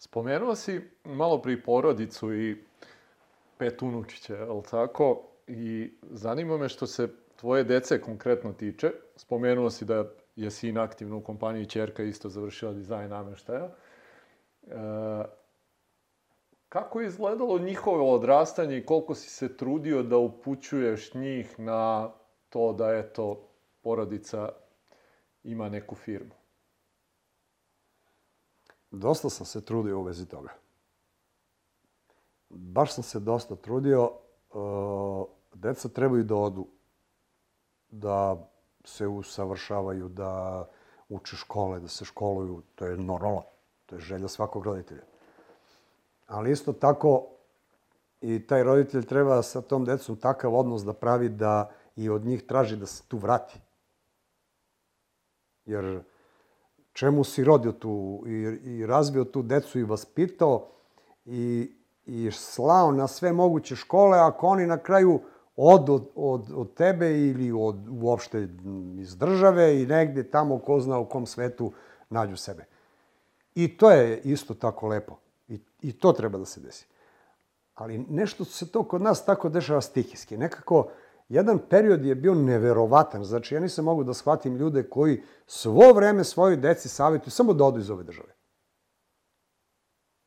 Spomenuo si malo pri porodicu i pet unučića, je tako? I zanima me što se tvoje dece konkretno tiče. Spomenuo si da je sin aktivno u kompaniji Čerka isto završila dizajn nameštaja. E, kako je izgledalo njihovo odrastanje i koliko si se trudio da upućuješ njih na to da, eto, porodica ima neku firmu? Dosta sam se trudio u vezi toga. Baš sam se dosta trudio. Uh, deca trebaju da odu, da se usavršavaju, da uče škole, da se školuju. To je normalno. To je želja svakog roditelja. Ali isto tako i taj roditelj treba sa tom decom takav odnos da pravi da i od njih traži da se tu vrati. Jer čemu si rodio tu i, i razvio tu decu i vaspitao i, i slao na sve moguće škole, ako oni na kraju od, od, od, od tebe ili od, uopšte iz države i negde tamo ko zna u kom svetu nađu sebe. I to je isto tako lepo. I, I to treba da se desi. Ali nešto se to kod nas tako dešava stihijski. Nekako, jedan period je bio neverovatan. Znači, ja nisam mogu da shvatim ljude koji svo vreme svojoj deci savjetuju samo da odu iz ove države.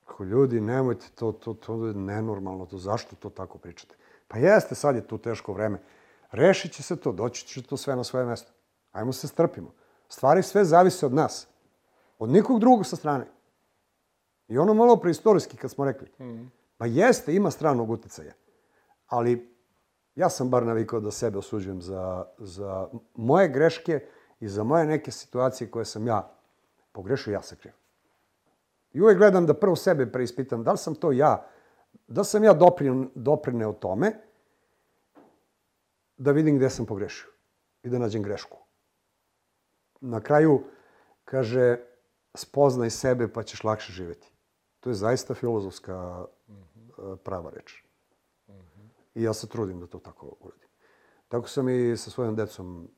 Ako ljudi, nemojte, to, to, to je nenormalno, to zašto to tako pričate? Pa jeste, sad je tu teško vreme. Rešit će se to, doći će to sve na svoje mesto. Ajmo se strpimo. Stvari sve zavise od nas. Od nikog drugog sa strane. I ono malo preistorijski kad smo rekli. Mm. Pa jeste, ima stranog uticaja. Ali ja sam bar navikao da sebe osuđujem za, za moje greške i za moje neke situacije koje sam ja pogrešio, ja se krijem. I uvek gledam da prvo sebe preispitam da li sam to ja, da sam ja doprineo, doprineo tome da vidim gde sam pogrešio i da nađem grešku. Na kraju, kaže, spoznaj sebe pa ćeš lakše živeti. To je zaista filozofska -hmm. prava reč. I ja se trudim da to tako uradim. Tako sam i sa svojom decom,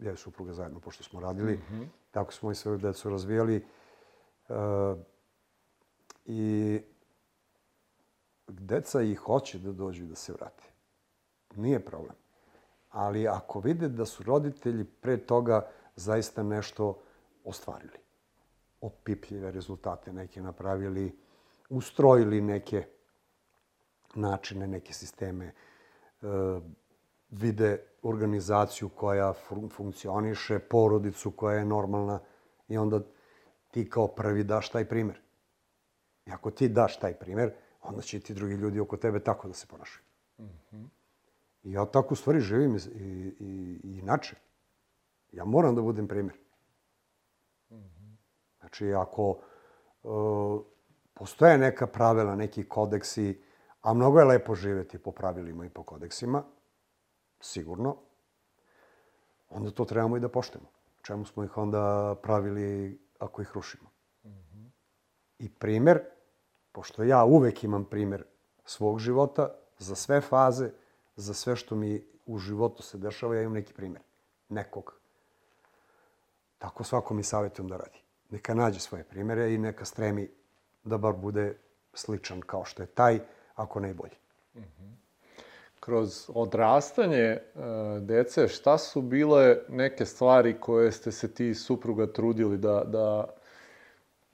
ja i supruga zajedno, pošto smo radili, mm -hmm. tako smo i svoju decu razvijali. Uh, I deca i hoće da dođu i da se vrate. Nije problem. Ali ako vide da su roditelji pre toga zaista nešto ostvarili opipljive rezultate neke napravili, ustrojili neke načine, neke sisteme, e, vide organizaciju koja funkcioniše, porodicu koja je normalna i onda ti kao prvi daš taj primer. I ako ti daš taj primer, onda će ti drugi ljudi oko tebe tako da se ponašaju. Mm -hmm. I ja tako u stvari živim i, i, i inače. Ja moram da budem primer. Znači, ako uh, postoje neka pravila, neki kodeksi, a mnogo je lepo živeti po pravilima i po kodeksima, sigurno, onda to trebamo i da poštemo. Čemu smo ih onda pravili ako ih rušimo? Mm -hmm. I primer, pošto ja uvek imam primer svog života, za sve faze, za sve što mi u životu se dešava, ja imam neki primer. Nekog. Tako svako mi savjetujem da radi neka nađe svoje primere i neka stremi da bar bude sličan kao što je taj, ako ne bolji. Kroz odrastanje uh, dece, šta su bile neke stvari koje ste se ti supruga trudili da, da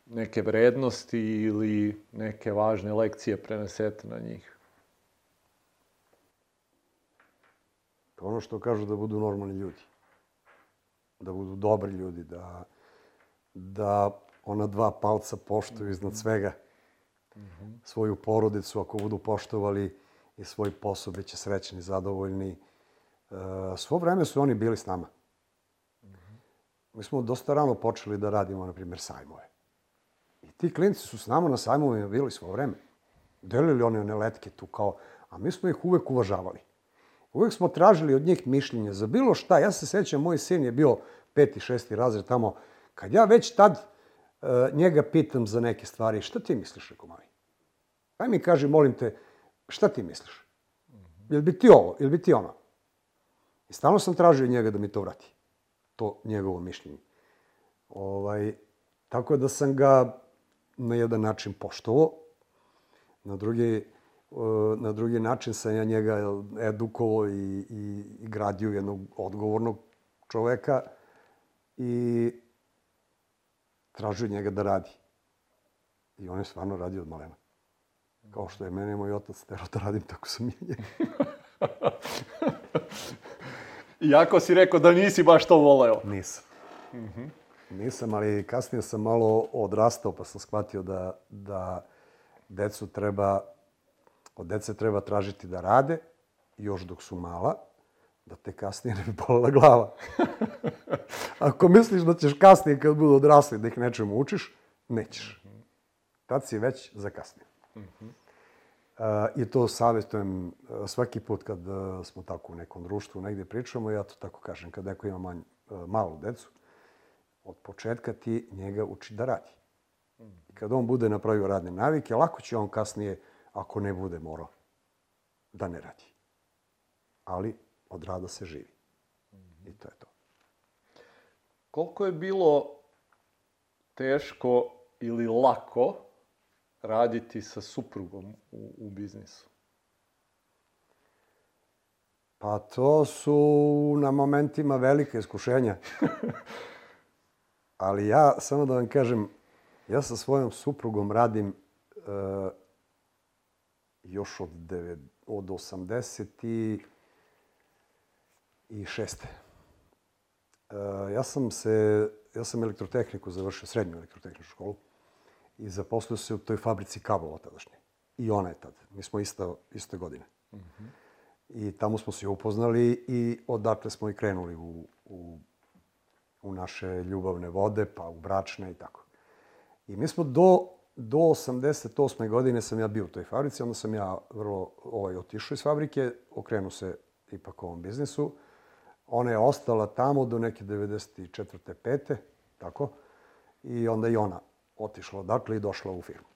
neke vrednosti ili neke važne lekcije prenesete na njih? Ono što kažu da budu normalni ljudi. Da budu dobri ljudi, da da ona dva palca poštuju iznad svega svoju porodicu, ako budu poštovali i svoj posao, bit će srećni, zadovoljni. E, svo vreme su oni bili s nama. Mi smo dosta rano počeli da radimo, na primjer, sajmove. I ti klinci su s nama na sajmovima bili svo vreme. Delili oni one letke tu kao, a mi smo ih uvek uvažavali. Uvek smo tražili od njih mišljenje za bilo šta. Ja se sećam, moj sin je bio peti, šesti razred tamo Kad ja već tad uh, njega pitam za neke stvari, šta ti misliš, rekao mami? Aj mi kaži, molim te, šta ti misliš? Jel bi ti ovo, jel bi ti ono? I stalno sam tražio njega da mi to vrati. To njegovo mišljenje. Ovaj, tako da sam ga na jedan način poštovo, na drugi, e, na drugi način sam ja njega edukovao i, i, i gradio jednog odgovornog čoveka i tražio njega da radi. I on je stvarno radio od malena. Kao što je mene moj otac tero da radim, tako sam i njega. Iako si rekao da nisi baš to voleo. Nisam. Mm -hmm. Nisam, ali kasnije sam malo odrastao, pa sam shvatio da, da decu treba, od dece treba tražiti da rade, još dok su mala, da te kasnije ne bi bolila glava. Ako misliš da ćeš kasnije, kad budu odrasli, da ih nečemu učiš, nećeš. Tad si već zakasnio. Uh, I to savjetujem uh, svaki put kad uh, smo tako u nekom društvu negde pričamo, ja to tako kažem, kad neko ima manj, malu decu, od početka ti njega uči da radi. I kad on bude napravio radne navike, lako će on kasnije, ako ne bude morao, da ne radi. Ali od rada se živi. I to je to. Koliko je bilo teško ili lako raditi sa suprugom u, u biznisu? Pa to su na momentima velike iskušenja. Ali ja, samo da vam kažem, ja sa svojom suprugom radim uh, još od, devet, od 80 i, i šeste. Uh, ja sam se, ja sam elektrotehniku završio, srednju elektrotehničku školu i zaposlio se u toj fabrici kablova tadašnje. I ona je tad. Mi smo ista, iste godine. Mm -hmm. I tamo smo se upoznali i odatle smo i krenuli u, u, u naše ljubavne vode, pa u bračne i tako. I mi smo do, do 88. godine sam ja bio u toj fabrici, onda sam ja vrlo ovaj, otišao iz fabrike, okrenuo se ipak ovom biznisu. Ona je ostala tamo do neke 94. 5. tako. I onda i ona otišla odatle i došla u firmu.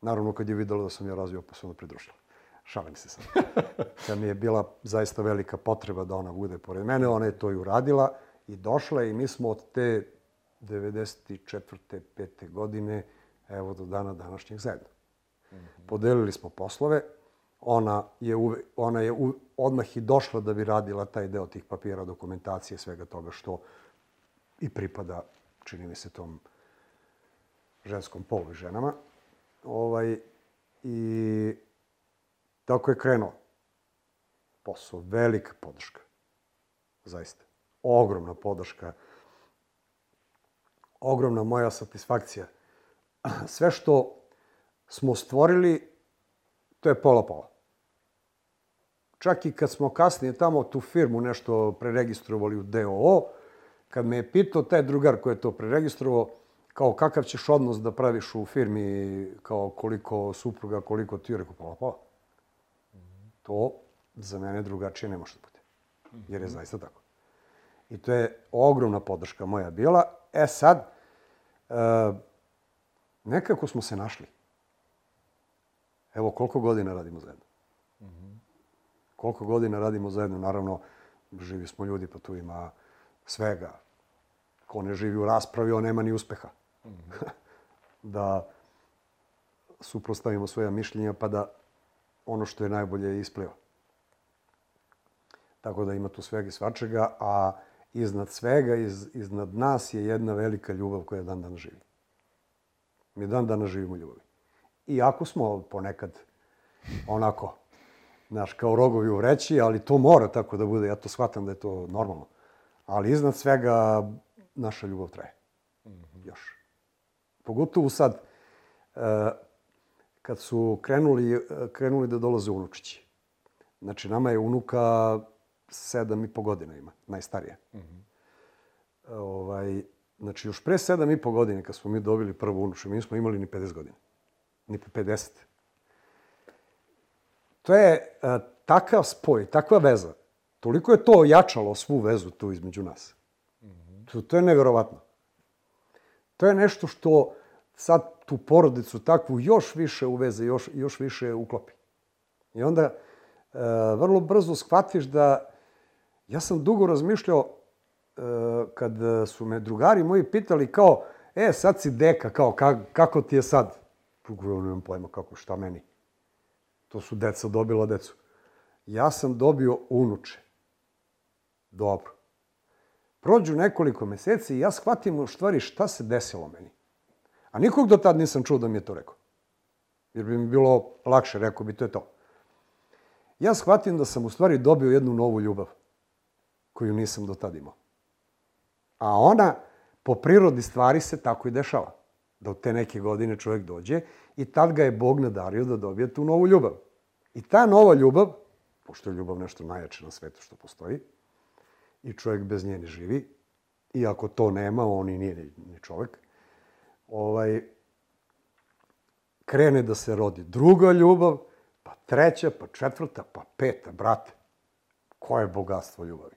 Naravno, kad je videla da sam ja razvio, pa se onda pridružila. Šalim se sad. Kad mi je bila zaista velika potreba da ona bude pored mene, ona je to i uradila i došla i mi smo od te 94. 5. godine, evo do dana današnjeg zajedno. Mm -hmm. Podelili smo poslove, ona je, uve, ona je u, odmah i došla da bi radila taj deo tih papira, dokumentacije, svega toga što i pripada, čini mi se, tom ženskom polu ženama. Ovaj, I tako je krenuo. Posao, velika podrška. Zaista. Ogromna podrška. Ogromna moja satisfakcija. Sve što smo stvorili, to je pola-pola. Čak i kad smo kasnije tamo tu firmu nešto preregistrovali u DOO, kad me je pitao taj drugar koji je to preregistrovao, kao kakav ćeš odnos da praviš u firmi, kao koliko supruga, koliko ti, rekao pola pola. To za mene drugačije ne može da bude. Jer je zaista tako. I to je ogromna podrška moja bila. E sad, e, nekako smo se našli. Evo koliko godina radimo zajedno. Koliko godina radimo zajedno, naravno, živi smo ljudi, pa tu ima svega. Ko ne živi u raspravi, on nema ni uspeha. da suprostavimo svoja mišljenja pa da ono što je najbolje ispliva. Tako da ima tu svega i svačega, a iznad svega, iz, iznad nas je jedna velika ljubav koja dan danas živi. Mi dan danas živimo ljubavi. Iako smo ponekad onako, znaš, kao rogovi u vreći, ali to mora tako da bude, ja to shvatam da je to normalno. Ali iznad svega naša ljubav traje. -hmm. Još. Pogotovo sad, e, kad su krenuli, krenuli da dolaze unučići. Znači, nama je unuka sedam i po godina ima, najstarija. Mm -hmm. ovaj, znači, još pre sedam i po godine, kad smo mi dobili prvu unuču, mi nismo imali ni 50 godina. Ni po 50. To je a, e, takav spoj, takva veza. Toliko je to ojačalo svu vezu tu između nas. Mm -hmm. to, to je neverovatno. To je nešto što sad tu porodicu takvu još više uveze, još, još više uklopi. I onda e, vrlo brzo shvatiš da ja sam dugo razmišljao e, kad su me drugari moji pitali kao e, sad si deka, kao, ka, kako ti je sad? Govorim, nemam pojma, kako, šta meni? To su deca dobila decu. Ja sam dobio unuče. Dobro. Prođu nekoliko meseci i ja shvatim u stvari šta se desilo meni. A nikog do tad nisam čuo da mi je to rekao. Jer bi mi bilo lakše, rekao bi, to je to. Ja shvatim da sam u stvari dobio jednu novu ljubav, koju nisam do tad imao. A ona, po prirodi stvari, se tako i dešava. Da od te neke godine čovjek dođe i tad ga je Bog nadario da dobije tu novu ljubav. I ta nova ljubav, pošto je ljubav nešto najjače na svetu što postoji, i čovjek bez nje ne živi, i ako to nema, on i nije ni, ni čovjek, ovaj, krene da se rodi druga ljubav, pa treća, pa četvrta, pa peta, brate. Koje je bogatstvo ljubavi?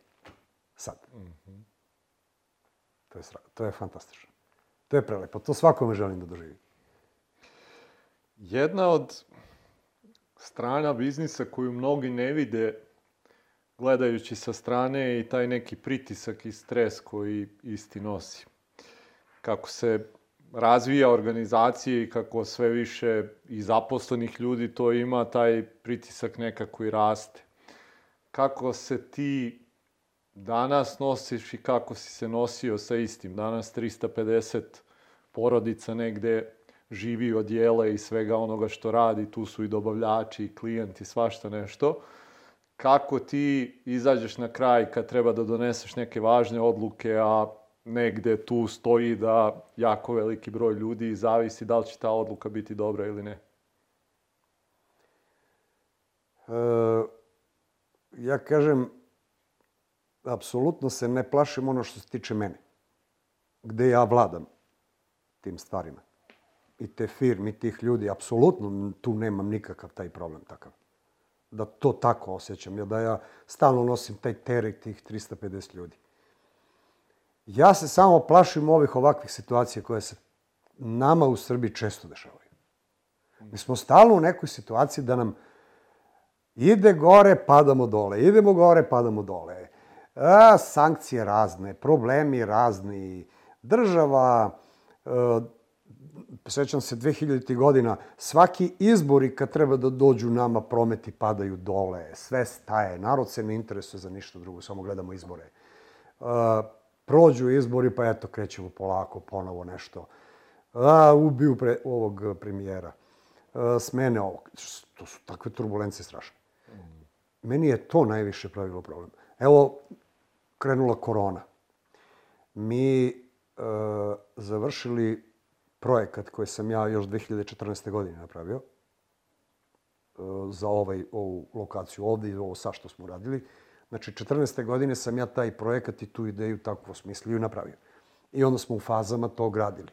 Sad. Mm -hmm. To je, to je fantastično. To je prelepo. To svakome želim da doživi. Jedna od strana biznisa koju mnogi ne vide gledajući sa strane je i taj neki pritisak i stres koji isti nosi. Kako se razvija organizacija i kako sve više i zaposlenih ljudi to ima, taj pritisak nekako i raste. Kako se ti danas nosiš i kako si se nosio sa istim? Danas 350 porodica negde živi od jela i svega onoga što radi, tu su i dobavljači i klijenti, svašta nešto. Kako ti izađeš na kraj kad treba da doneseš neke važne odluke, a negde tu stoji da jako veliki broj ljudi zavisi da li će ta odluka biti dobra ili ne? E, ja kažem, apsolutno se ne plašim ono što se tiče mene. Gde ja vladam tim stvarima. I te firme, i tih ljudi, apsolutno tu nemam nikakav taj problem takav. Da to tako osjećam, da ja stalno nosim taj teret tih 350 ljudi. Ja se samo plašim ovih ovakvih situacija koje se nama u Srbiji često dešavaju. Mi smo stalno u nekoj situaciji da nam ide gore, padamo dole, idemo gore, padamo dole. A, sankcije razne, problemi razni, država, e, sećam se 2000. godina, svaki izbori kad treba da dođu nama, prometi padaju dole, sve staje, narod se ne interesuje za ništa drugo, samo gledamo izbore. E, prođu izbori, pa eto, krećemo polako, ponovo nešto. A, ubiju pre, ovog premijera. A, smene ovog. To su takve turbulencije strašne. Meni je to najviše pravilo problem. Evo, krenula korona. Mi e, završili projekat koji sam ja još 2014. godine napravio e, za ovaj, ovu lokaciju ovde i ovo sa što smo radili. Znači, 14. godine sam ja taj projekat i tu ideju tako osmislio i napravio. I onda smo u fazama to gradili.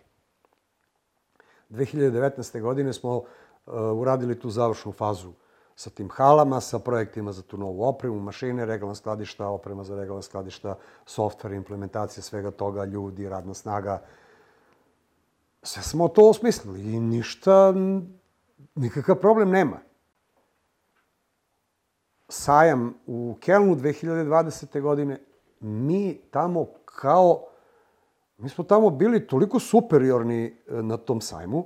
2019. godine smo uh, uradili tu završnu fazu sa tim halama, sa projektima za tu novu opremu, mašine, regalna skladišta, oprema za regalna skladišta, softver, implementacija svega toga, ljudi, radna snaga. Sve smo to osmislili i ništa, nikakav problem nema sajam u Kelnu 2020. godine, mi tamo kao, mi smo tamo bili toliko superiorni e, na tom sajmu,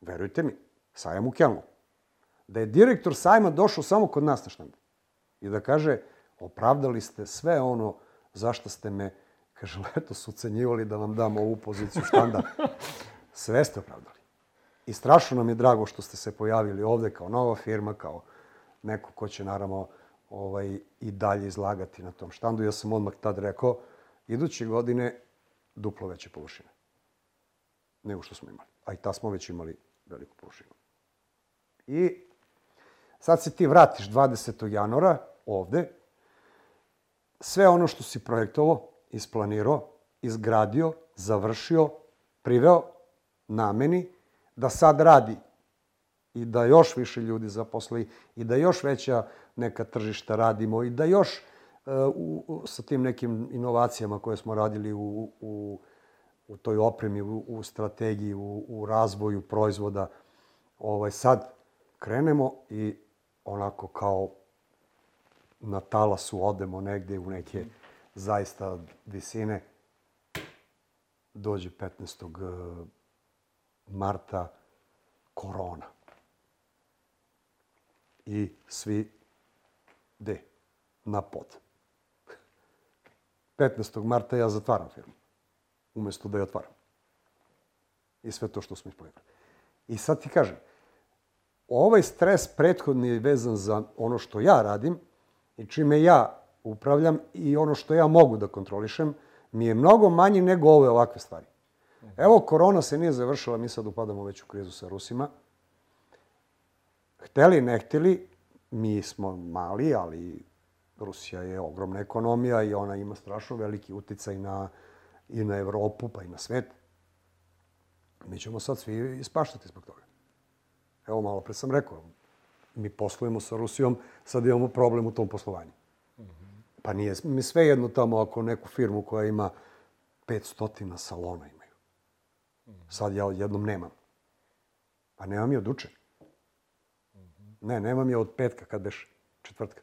verujte mi, sajam u Kelnu, da je direktor sajma došao samo kod nas na štand i da kaže, opravdali ste sve ono zašto ste me, kaže, leto su ucenjivali da vam dam ovu poziciju štanda. Sve ste opravdali. I strašno nam je drago što ste se pojavili ovde kao nova firma, kao neko ko će naravno ovaj, i dalje izlagati na tom štandu. Ja sam odmah tad rekao, iduće godine duplo veće površine nego što smo imali. A i ta smo već imali veliku površinu. I sad se ti vratiš 20. januara ovde, sve ono što si projektovao, isplanirao, izgradio, završio, priveo nameni, da sad radi i da još više ljudi zaposli i da još veća neka tržišta radimo i da još uh, u, sa tim nekim inovacijama koje smo radili u, u, u toj opremi, u, u strategiji, u, u razvoju proizvoda, ovaj, sad krenemo i onako kao na talasu odemo negde u neke zaista visine dođe 15. e, marta korona. I svi, de, na pod. 15. marta ja zatvaram firmu, umesto da je otvaram. I sve to što smo isplanirali. I sad ti kažem, ovaj stres prethodni je vezan za ono što ja radim i čime ja upravljam i ono što ja mogu da kontrolišem, mi je mnogo manji nego ove ovakve stvari. Evo, korona se nije završila, mi sad upadamo već u krizu sa Rusima. Hteli, ne hteli, mi smo mali, ali Rusija je ogromna ekonomija i ona ima strašno veliki uticaj na, i na Evropu, pa i na svet. Mi ćemo sad svi ispaštati zbog toga. Evo, malo pre sam rekao, mi poslujemo sa Rusijom, sad imamo problem u tom poslovanju. Pa nije mi sve jedno tamo ako neku firmu koja ima 500 salona imaju. Sad ja odjednom nemam. Pa nemam je od uče. Ne, nemam je od petka, kad beš četvrtka.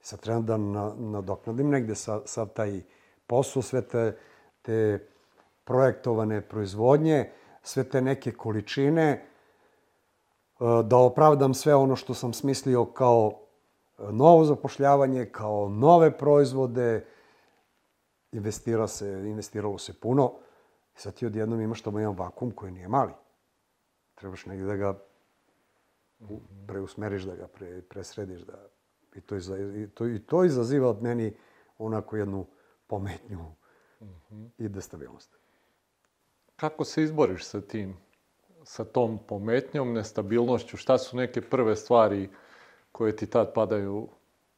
Sad trebam da na, nadoknadim negde sa, sa taj posao, sve te, te projektovane proizvodnje, sve te neke količine, e, da opravdam sve ono što sam smislio kao e, novo zapošljavanje, kao nove proizvode, investira se, investiralo se puno. Sad ti odjednom imaš tamo jedan vakum koji nije mali. Trebaš negde da ga preusmeriš, da ga pre, presrediš, da I to, iza, i to, i to izaziva od meni onako jednu pometnju mm -hmm. i destabilnost. Kako se izboriš sa tim, sa tom pometnjom, nestabilnošću? Šta su neke prve stvari koje ti tad padaju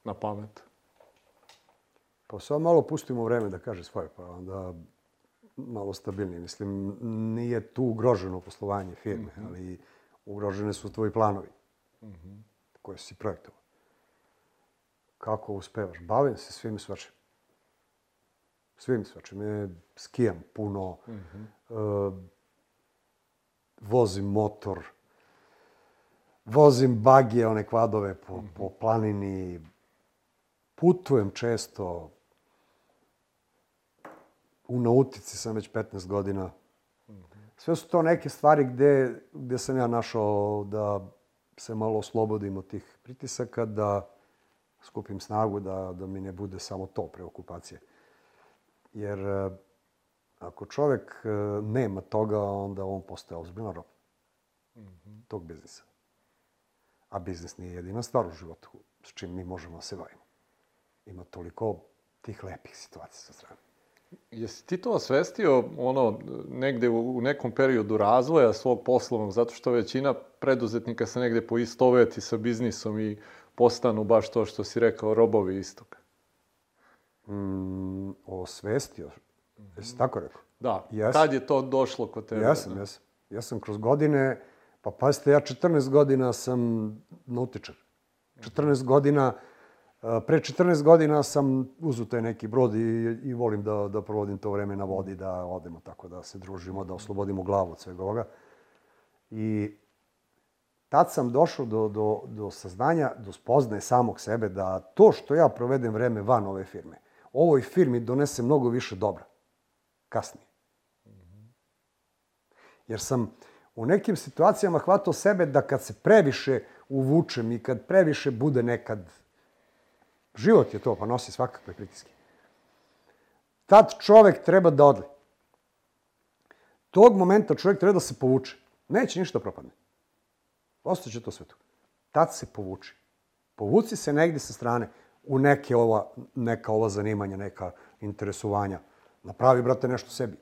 na pamet? Pa samo malo pustimo vreme da kaže svoje, pa onda malo stabilnije. Mislim, nije tu ugroženo poslovanje firme, mm -hmm. ali ugrožene su tvoji planovi mm -hmm. koje si projektovao. Kako uspevaš? Bavim se svim svačim. Svim svačim. E, skijam puno, mm -hmm. e, vozim motor, vozim bagije, one kvadove po, mm -hmm. po planini, putujem često, u nautici sam već 15 godina. Sve su to neke stvari gde, gde sam ja našao da se malo oslobodim od tih pritisaka, da skupim snagu da, da mi ne bude samo to preokupacije. Jer e, ako čovek e, nema toga, onda on postaje ozbiljno rob mm -hmm. tog biznisa. A biznis nije jedina stvar u životu s čim mi možemo da se bavimo. Ima toliko tih lepih situacija sa strane. Jesi ti to osvestio ono, negde u, u nekom periodu razvoja svog poslovnog, zato što većina preduzetnika se negde poistoveti sa biznisom i postanu baš to što si rekao, robovi istoka? Mm, osvestio? Jesi tako rekao? Da. Yes. Kad je to došlo kod tebe? Jesam, jesam. Ja sam kroz godine, pa pazite, ja 14 godina sam nautičar. 14 godina, pre 14 godina sam uzu taj neki brod i, i volim da, da provodim to vreme na vodi, da odemo tako, da se družimo, da oslobodimo glavu od svega ovoga. I tad sam došao do, do, do saznanja, do spoznaje samog sebe da to što ja provedem vreme van ove firme, ovoj firmi donese mnogo više dobra. Kasnije. Jer sam u nekim situacijama hvatao sebe da kad se previše uvučem i kad previše bude nekad... Život je to, pa nosi svakakve pritiske. Tad čovek treba da odli. Tog momenta čovek treba da se povuče. Neće ništa propadne. Ostaće to sve tu. Tad se povuči. Povuci se negde sa strane u neke ova, neka ova zanimanja, neka interesovanja. Napravi, brate, nešto sebi.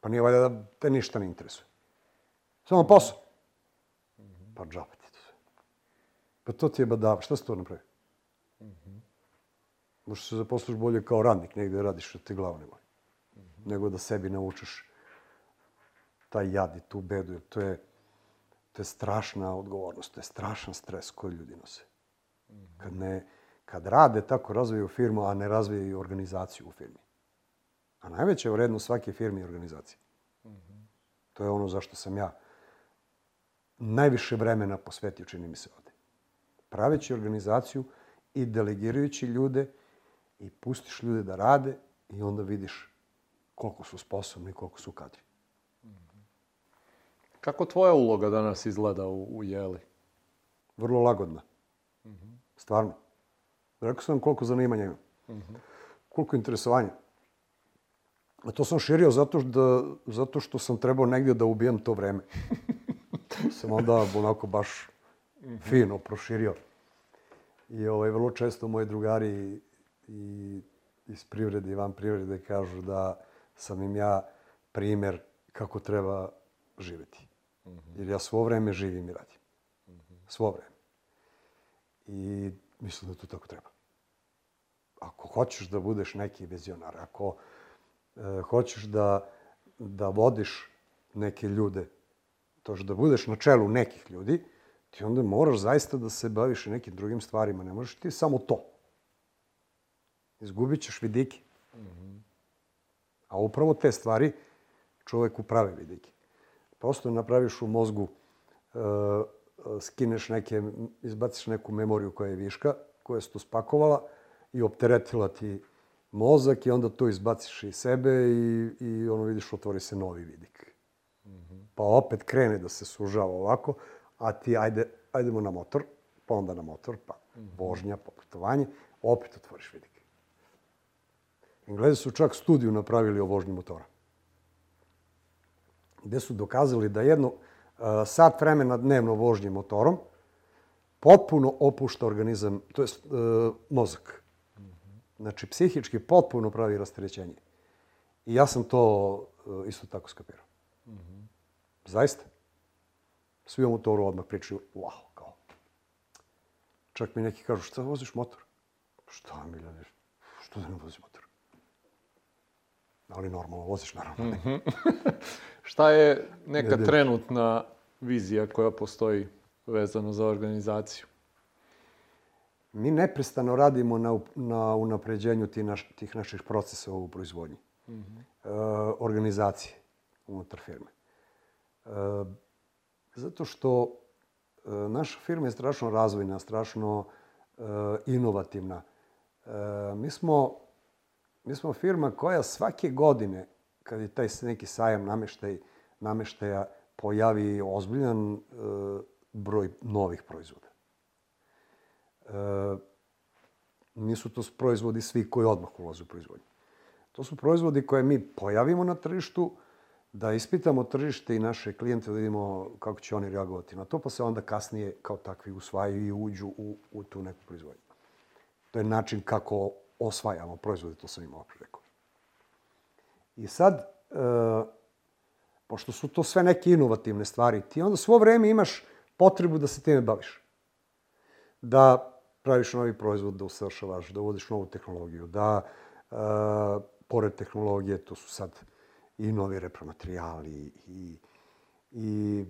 Pa nije valjda da te ništa ne interesuje. Samo posao. Pa džaba ti to sve. Pa to ti je badava. Šta se to napravi? Možeš se zaposliš bolje kao radnik, negde radiš, da te glavu ne boli. Nego da sebi naučiš taj jad i tu bedu, jer to je to je strašna odgovornost, to je strašan stres koji ljudi nose. Kad, ne, kad rade tako, razvijaju firmu, a ne razvijaju organizaciju u firmi. A najveća je vrednost svake firme i organizacije. To je ono zašto sam ja najviše vremena posvetio, čini mi se ovde. Praveći organizaciju i delegirajući ljude i pustiš ljude da rade i onda vidiš koliko su sposobni, koliko su kadri. Kako tvoja uloga danas izgleda u, u Jeli? Vrlo lagodna. Stvarno. Rekao sam koliko zanimanja imam. Koliko interesovanja. A to sam širio zato što, da, zato što sam trebao negdje da ubijem to vreme. sam onda onako baš fino proširio. I ovaj, vrlo često moji drugari i iz privrede i van privrede kažu da sam im ja primer kako treba živjeti. Jer ja svo vreme živim i radim. Svo vreme. I mislim da to tako treba. Ako hoćeš da budeš neki vizionar, ako e, hoćeš da, da vodiš neke ljude, to da budeš na čelu nekih ljudi, ti onda moraš zaista da se baviš nekim drugim stvarima. Ne možeš ti samo to. Izgubit ćeš vidike. A upravo te stvari čoveku prave vidike. Prosto napraviš u mozgu, e, skineš neke, izbaciš neku memoriju koja je viška, koja se tu spakovala i opteretila ti mozak i onda to izbaciš iz sebe i, i ono vidiš otvori se novi vidik. Pa opet krene da se sužava ovako, a ti ajde, ajdemo na motor, pa onda na motor, pa vožnja, pa putovanje, opet otvoriš vidik. Englezi su čak studiju napravili o vožnji motora. Gde su dokazali da jedno uh, sat vremena dnevno vožnje motorom potpuno opušta organizam, to je uh, mozak. Znači, psihički potpuno pravi rasterećenje. I ja sam to uh, isto tako skapirao. Zaista. Svi o motoru odmah pričaju, wow, kao. Čak mi neki kažu, šta voziš motor? Šta, Miljane, što da ne vozim motor? Ali normalno, voziš naravno. Mm -hmm. Šta je neka ne, trenutna vizija koja postoji vezano za organizaciju? Mi neprestano radimo na, na unapređenju tih, naš, tih naših procesa u proizvodnji. Mm -hmm. e, organizacije unutar firme. E, zato što e, naša firma je strašno razvojna, strašno e, inovativna. E, mi smo Mi smo firma koja svake godine, kad je taj neki sajam nameštaj, nameštaja, pojavi ozbiljan broj novih proizvoda. Nisu to proizvodi svi koji odmah ulaze u proizvodnju. To su proizvodi koje mi pojavimo na tržištu, da ispitamo tržište i naše klijente da vidimo kako će oni reagovati na to, pa se onda kasnije kao takvi usvajaju i uđu u, u tu neku proizvodnju. To je način kako osvajamo proizvode, to sam imao rekao. I sad, e, pošto su to sve neke inovativne stvari, ti onda svo vreme imaš potrebu da se time baviš. Da praviš novi proizvod, da usavršavaš, da uvodiš novu tehnologiju, da, e, pored tehnologije, to su sad i novi repromaterijali i, i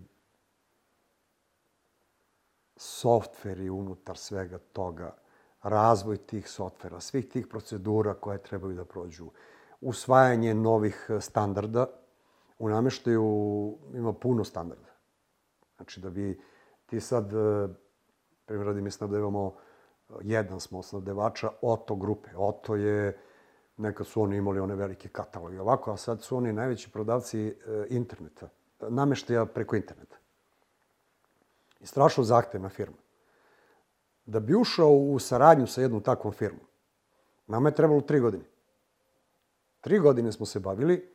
softveri unutar svega toga razvoj tih softvera, svih tih procedura koje trebaju da prođu, usvajanje novih standarda. U nameštaju ima puno standarda. Znači da bi ti sad, e, primjer radi mislim da imamo e, jedan smo snabdevača Oto grupe. Oto je, nekad su oni imali one velike kataloge ovako, a sad su oni najveći prodavci interneta, nameštaja preko interneta. I strašno zahtevna firma da bi ušao u saradnju sa jednom takvom firmom, nama je trebalo tri godine. Tri godine smo se bavili,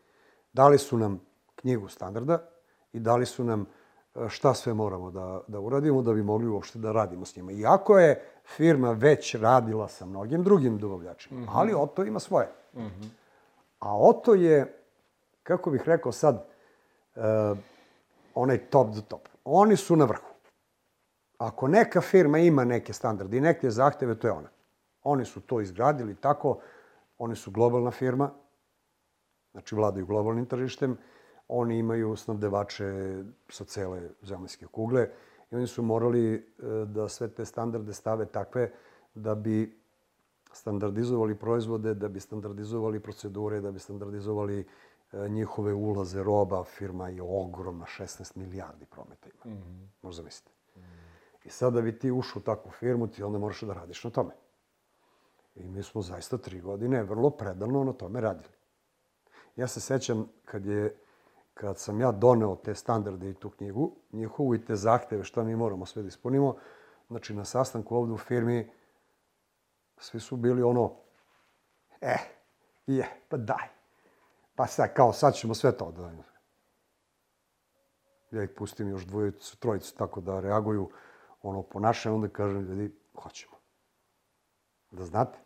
dali su nam knjigu standarda i dali su nam e, šta sve moramo da, da uradimo da bi mogli uopšte da radimo s njima. Iako je firma već radila sa mnogim drugim dobavljačima, mm -hmm. ali Oto ima svoje. Mm -hmm. A Oto je, kako bih rekao sad, uh, onaj top do top. Oni su na vrhu. Ako neka firma ima neke standarde i neke zahteve, to je ona. Oni su to izgradili tako, oni su globalna firma, znači vladaju globalnim tržištem, oni imaju snabdevače sa cele zemaljske kugle i oni su morali e, da sve te standarde stave takve da bi standardizovali proizvode, da bi standardizovali procedure, da bi standardizovali e, njihove ulaze roba. Firma je ogromna, 16 milijardi prometa ima. Mm -hmm. Možda mislite. I sad da bi ti ušao u takvu firmu, ti onda moraš da radiš na tome. I mi smo zaista tri godine vrlo predano na tome radili. Ja se sećam kad je kad sam ja doneo te standarde i tu knjigu, njihovu i te zahteve šta mi moramo sve da ispunimo, znači na sastanku ovde u firmi svi su bili ono, e, je, pa daj. Pa sad, kao, sad ćemo sve to da Ja ih pustim još dvojicu, trojicu tako da reaguju ono po naše, onda kažem, ljudi, hoćemo. Da znate,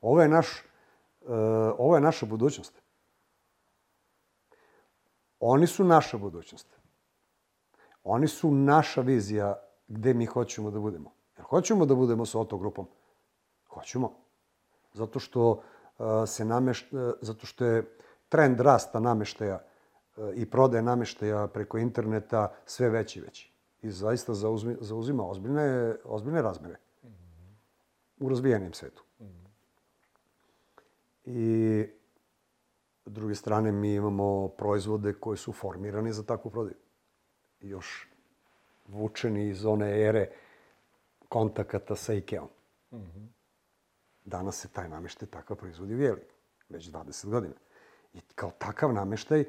ovo je naš, uh, ovo je naša budućnost. Oni su naša budućnost. Oni su naša vizija gde mi hoćemo da budemo. Jer hoćemo da budemo sa otogrupom? Hoćemo. Zato što uh, se nameš, uh, zato što je trend rasta nameštaja uh, i prodaje nameštaja preko interneta sve veći i veći. I zaista zauzmi, zauzima ozbiljne, ozbiljne razmere u razvijenim svetu. I S druge strane, mi imamo proizvode koji su formirani za takvu prodaju. Još vučeni iz one ere kontakata sa Ikeom. Mm -hmm. Danas se taj nameštaj takav proizvodi u Jeli. Već 20 godina. I kao takav nameštaj,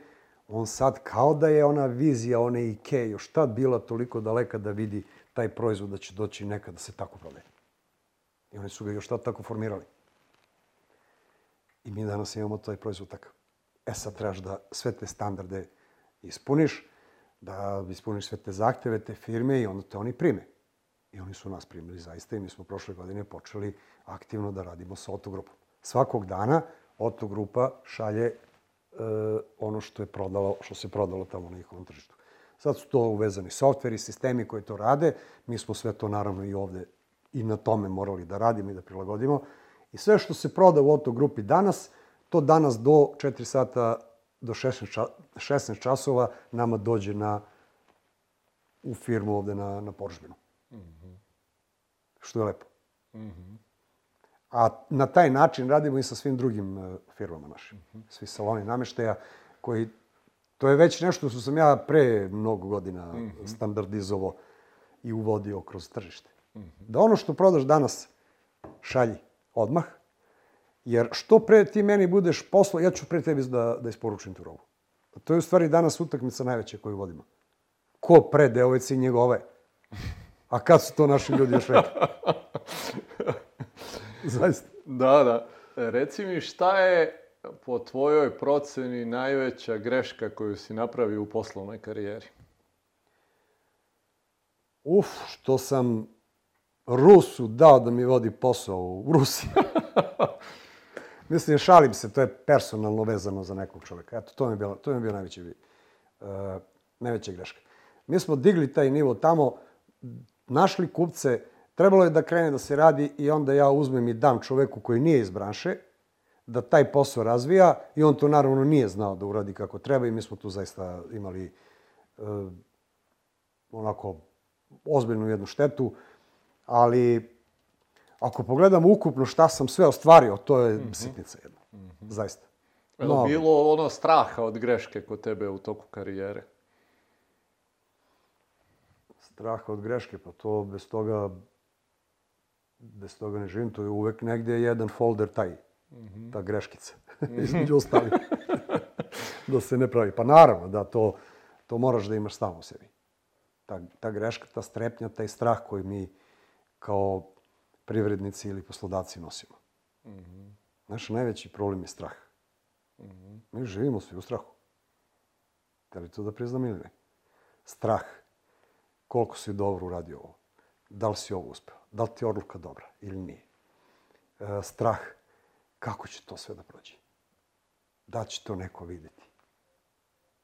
on sad kao da je ona vizija one Ike još tad bila toliko daleka da vidi taj proizvod da će doći nekad da se tako prodaje. I oni su ga još tad tako formirali. I mi danas imamo taj proizvod takav. E sad trebaš da sve te standarde ispuniš, da ispuniš sve te zahteve te firme i onda te oni prime. I oni su nas primili zaista i mi smo prošle godine počeli aktivno da radimo sa Otogrupom. Svakog dana Otogrupa šalje e, ono što je prodalo, što se prodalo tamo na njihovom tržištu. Sad su to uvezani softveri, sistemi koji to rade. Mi smo sve to naravno i ovde i na tome morali da radimo i da prilagodimo. I sve što se proda u Otogrupi danas, to danas do 4 sata, do 16, ča, 16 časova nama dođe na, u firmu ovde na, na Poržbinu. Mm -hmm. Što je lepo. Mm -hmm. A na taj način radimo i sa svim drugim uh, firmama našim. Mm -hmm. Svi saloni nameštaja koji To je već nešto što sam ja pre mnogo godina mm -hmm. standardizovao i uvodio kroz tržište. Mm -hmm. Da ono što prodaš danas šalji odmah, Jer što pre ti meni budeš poslo, ja ću pre tebi da, da isporučim tu robu. To je u stvari danas utakmica najveća koju vodimo. Ko pre devojci njegove? A kad su to naši ljudi još rekli? Zaista. Da, da. Reci mi šta je po tvojoj proceni najveća greška koju si napravio u poslovnoj karijeri? Uf, što sam Rusu dao da mi vodi posao u Rusiji. Mislim, šalim se, to je personalno vezano za nekog čoveka. Eto, to mi je bilo, to mi je bio najveći, uh, najveća greška. Mi smo digli taj nivo tamo, našli kupce, trebalo je da krene da se radi i onda ja uzmem i dam čoveku koji nije iz branše, da taj posao razvija i on to naravno nije znao da uradi kako treba i mi smo tu zaista imali uh, onako ozbiljnu jednu štetu, ali ako pogledam ukupno šta sam sve ostvario, to je mm -hmm. sitnica jedna. Mm -hmm. Zaista. Je li bilo ono straha od greške kod tebe u toku karijere? Straha od greške, pa to bez toga bez toga ne živim, to je uvek negde jedan folder taj, mm -hmm. ta greškica, mm -hmm. između ostalih. da se ne pravi. Pa naravno, da, to, to moraš da imaš stalno u sebi. Ta, ta greška, ta strepnja, taj strah koji mi kao privrednici ili poslodavci nosimo. Mm -hmm. Naš najveći problem je strah. Mm -hmm. Mi živimo svi u strahu. Da li to da priznam ili ne? Strah. Koliko si dobro uradio ovo? Da li si ovo uspeo? Da li ti je odluka dobra ili nije? E, strah. Kako će to sve da prođe? Da će to neko videti?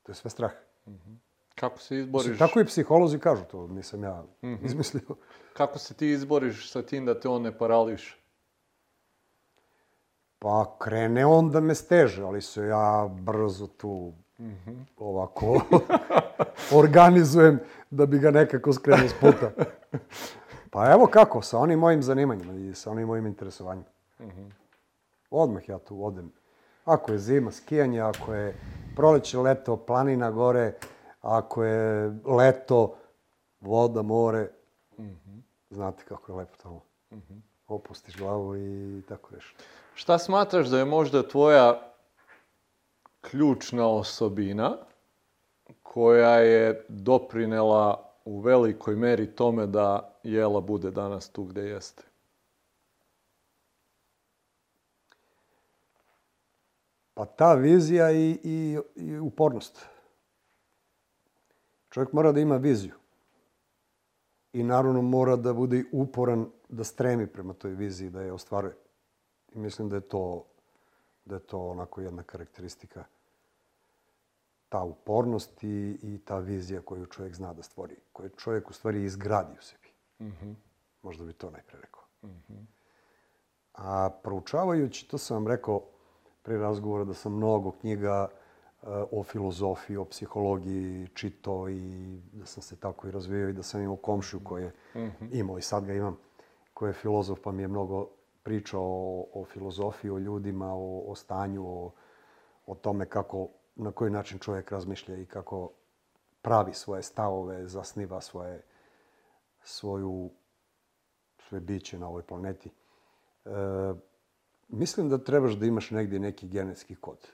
To je sve strah. Mm -hmm. Kako se izboriš? Mislim, tako i psiholozi kažu, to nisam ja mm -hmm. izmislio. Kako se ti izboriš sa tim da te on ne parališ? Pa krene on da me steže, ali se ja brzo tu mm -hmm. ovako organizujem da bi ga nekako skrenuo s puta. Pa evo kako, sa onim mojim zanimanjima i sa onim mojim interesovanjima. Mm -hmm. Odmah ja tu odem. Ako je zima, skijanje, ako je proleće, leto, planina gore, ako je leto, voda, more, mm -hmm. znate kako je lepo tamo. Mm -hmm. Opustiš glavu i tako reš. Šta smatraš da je možda tvoja ključna osobina koja je doprinela u velikoj meri tome da Jela bude danas tu gde jeste? Pa ta vizija i, i, i upornost. Čovjek mora da ima viziju. I naravno mora da bude uporan, da stremi prema toj viziji, da je ostvaruje. I mislim da je to, da je to onako jedna karakteristika ta upornost i, i ta vizija koju čovjek zna da stvori, koju čovjek u stvari izgradi u sebi. Mm -hmm. Možda bi to najpre rekao. Mm -hmm. A proučavajući, to sam vam rekao pre razgovora da sam mnogo knjiga uh, o filozofiji, o psihologiji čitao i da sam se tako i razvijao i da sam imao komšiju koji je -hmm. imao i sad ga imam, koji je filozof pa mi je mnogo pričao o, o filozofiji, o ljudima, o, o stanju, o, o tome kako na koji način čovjek razmišlja i kako pravi svoje stavove, zasniva svoje, svoju, svoje biće na ovoj planeti. E, mislim da trebaš da imaš negdje neki genetski kod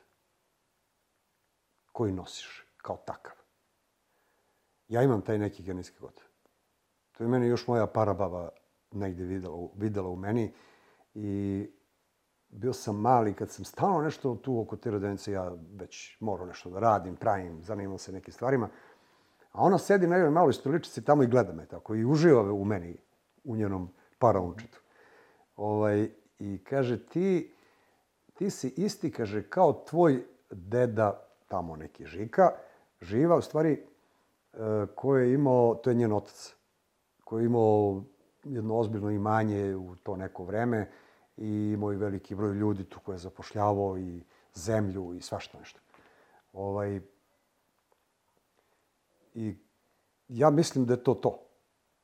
koji nosiš kao takav. Ja imam taj neki genetski kod. To je meni još moja parababa negdje videla, videla u meni i bio sam mali, kad sam stalno nešto tu oko te rodenice, ja već morao nešto da radim, pravim, zanimam se nekim stvarima. A ona sedi na jednoj maloj stoličici tamo i gleda me tako i uživa u meni, u njenom paraunčetu. Ovaj, I kaže, ti, ti si isti, kaže, kao tvoj deda, tamo neki Žika, živa, u stvari, e, koji je imao, to je njen otac, koji je imao jedno ozbiljno imanje u to neko vreme, i imao i veliki broj ljudi tu koje je zapošljavao i zemlju i svašta nešto. Ovaj, I ja mislim da je to to.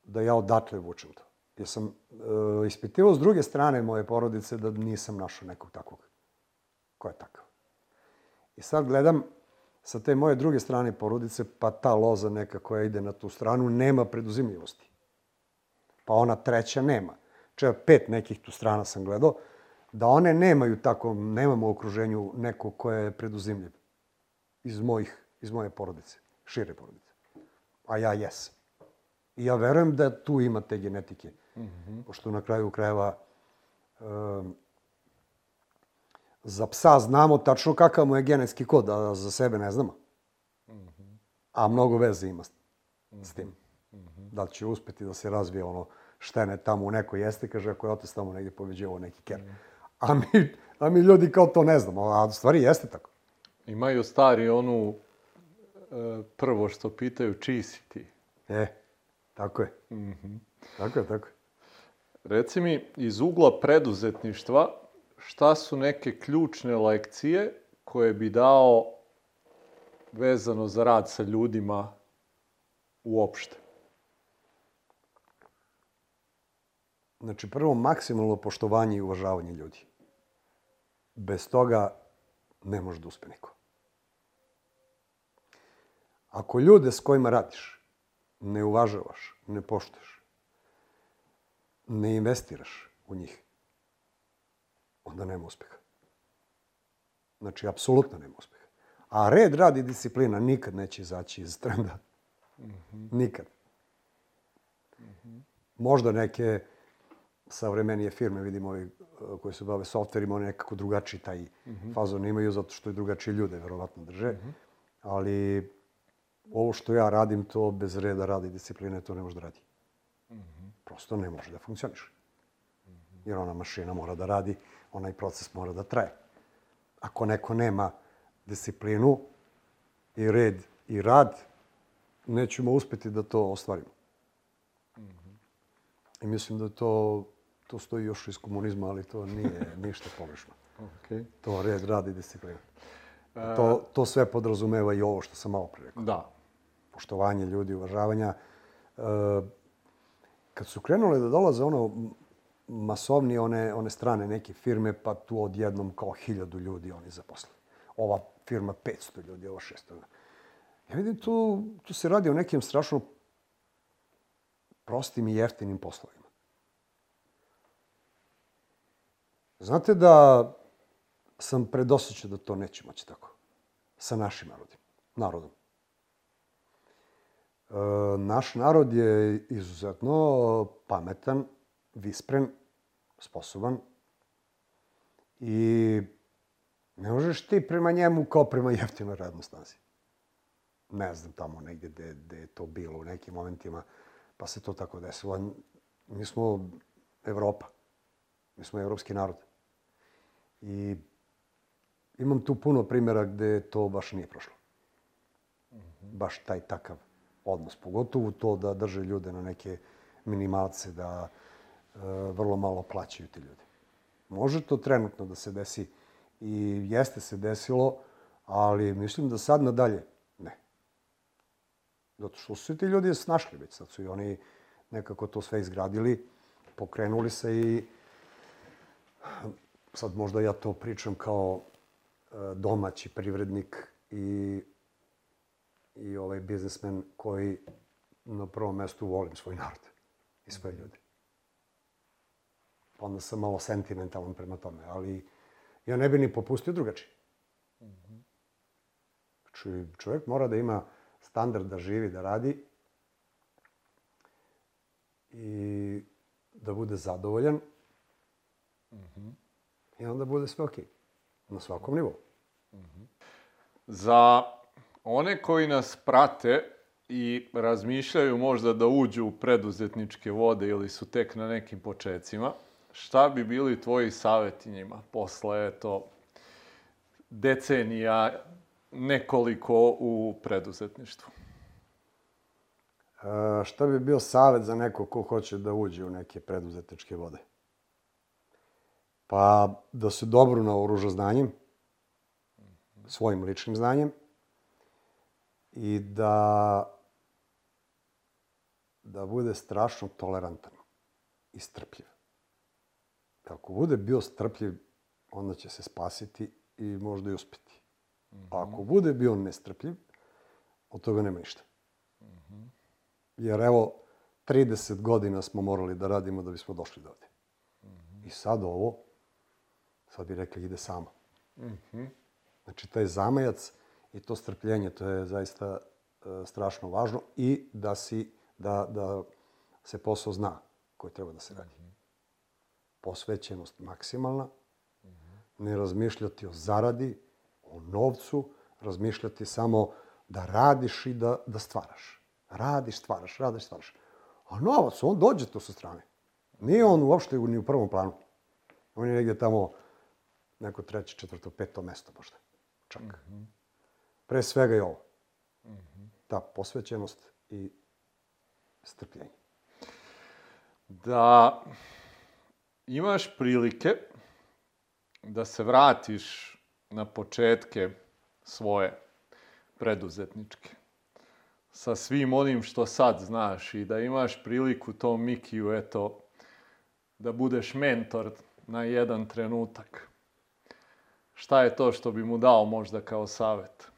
Da ja odatle vučem to. Jer sam e, ispitivao s druge strane moje porodice da nisam našao nekog takvog. Ko je takav? I sad gledam sa te moje druge strane porodice, pa ta loza neka koja ide na tu stranu nema preduzimljivosti. Pa ona treća nema čeva pet nekih tu strana sam gledao, da one nemaju tako, nemamo u okruženju neko ko je preduzimljiv iz, mojih, iz moje porodice, šire porodice. A ja jesam. I ja verujem da tu ima te genetike. Mm -hmm. Pošto na kraju krajeva um, za psa znamo tačno kakav mu je genetski kod, a za sebe ne znamo. A mnogo veze ima s, tim. Da li će uspeti da se razvije ono štene tamo u nekoj jeste, kaže, ako je otac tamo negdje poveđevao neki ker. A mi, a mi ljudi kao to ne znamo, a u stvari jeste tako. Imaju stari onu e, prvo što pitaju, čiji si ti? E, tako je. Mm -hmm. Tako je, tako je. Reci mi, iz ugla preduzetništva, šta su neke ključne lekcije koje bi dao vezano za rad sa ljudima uopšte? Znači, prvo, maksimalno poštovanje i uvažavanje ljudi. Bez toga ne može da uspe niko. Ako ljude s kojima radiš ne uvažavaš, ne poštuješ, ne investiraš u njih, onda nema uspeha. Znači, apsolutno nema uspeha. A red, rad i disciplina nikad neće izaći iz trenda. -hmm. Nikad. -hmm. Možda neke savremenije firme, vidimo ovi uh, koji se bave softverima, oni nekako drugačiji taj -hmm. fazon imaju, zato što i drugačije ljude verovatno drže. Ali ovo što ja radim, to bez reda rada i discipline, to ne može da radi. Prosto ne može da funkcioniše. -hmm. Jer ona mašina mora da radi, onaj proces mora da traje. Ako neko nema disciplinu i red i rad, nećemo uspeti da to ostvarimo. Mm -hmm. I mislim da to to stoji još iz komunizma, ali to nije ništa pogrešno. Okay. To red, rad i disciplina. E, to, to sve podrazumeva i ovo što sam malo pre rekao. Da. Poštovanje ljudi, uvažavanja. E, kad su krenule da dolaze ono masovni one, one strane neke firme, pa tu odjednom kao hiljadu ljudi oni zaposle. Ova firma 500 ljudi, ova 600. Ja vidim tu, tu se radi o nekim strašno prostim i jeftinim poslovima. Znate da sam predosjećao da to neće moći tako. sa našim narodom. narodom. E, naš narod je izuzetno pametan, vispren, sposoban i ne možeš ti prema njemu kao prema jeftinoj radnoj snazi. Ne znam tamo negde gde, gde je to bilo u nekim momentima, pa se to tako desilo. Mi smo Evropa. Mi smo evropski narod. I imam tu puno primjera gde to baš nije prošlo. Baš taj takav odnos. Pogotovo to da drže ljude na neke minimalce, da vrlo malo plaćaju ti ljudi. Može to trenutno da se desi i jeste se desilo, ali mislim da sad nadalje ne. Zato što su ti ljudi snašli već, sad su i oni nekako to sve izgradili, pokrenuli se i sad možda ja to pričam kao e, domaći privrednik i i ovaj biznismen koji na prvom mestu volim svoj narod i svoje ljude. Pa onda sam malo sentimentalan prema tome, ali ja ne bi ni popustio drugačije. Znači, čovjek mora da ima standard da živi, da radi i da bude zadovoljan i onda bude sve okej. Na svakom nivou. Za one koji nas prate i razmišljaju možda da uđu u preduzetničke vode ili su tek na nekim počecima, šta bi bili tvoji saveti njima posle eto, decenija nekoliko u preduzetništvu? E, šta bi bio savet za neko ko hoće da uđe u neke preduzetničke vode? Pa da se dobro naoruža znanjem, svojim ličnim znanjem, i da da bude strašno tolerantan i strpljiv. Kako bude bio strpljiv, onda će se spasiti i možda i uspeti. Mm -hmm. A ako bude bio nestrpljiv, od toga nema ništa. Mm -hmm. Jer evo, 30 godina smo morali da radimo da bismo došli do ovde. Mm -hmm. I sad ovo, sad bi rekli, ide samo. Mm -hmm. Znači, taj zamajac I to strpljenje, to je zaista e, strašno važno i da si, da, da se posao zna koji treba da se radi. Posvećenost maksimalna, ne razmišljati o zaradi, o novcu, razmišljati samo da radiš i da, da stvaraš. Radiš, stvaraš, radiš, stvaraš. A novac, on dođe tu sa strane. Nije on uopšte ni u prvom planu. On je negdje tamo neko treće, četvrto, peto mesto možda. Čak. Mm -hmm. Pre svega je ovo. Ta posvećenost i strpljenje. Da imaš prilike da se vratiš na početke svoje preduzetničke sa svim onim što sad znaš i da imaš priliku tom Mikiju, eto, da budeš mentor na jedan trenutak. Šta je to što bi mu dao možda kao savet?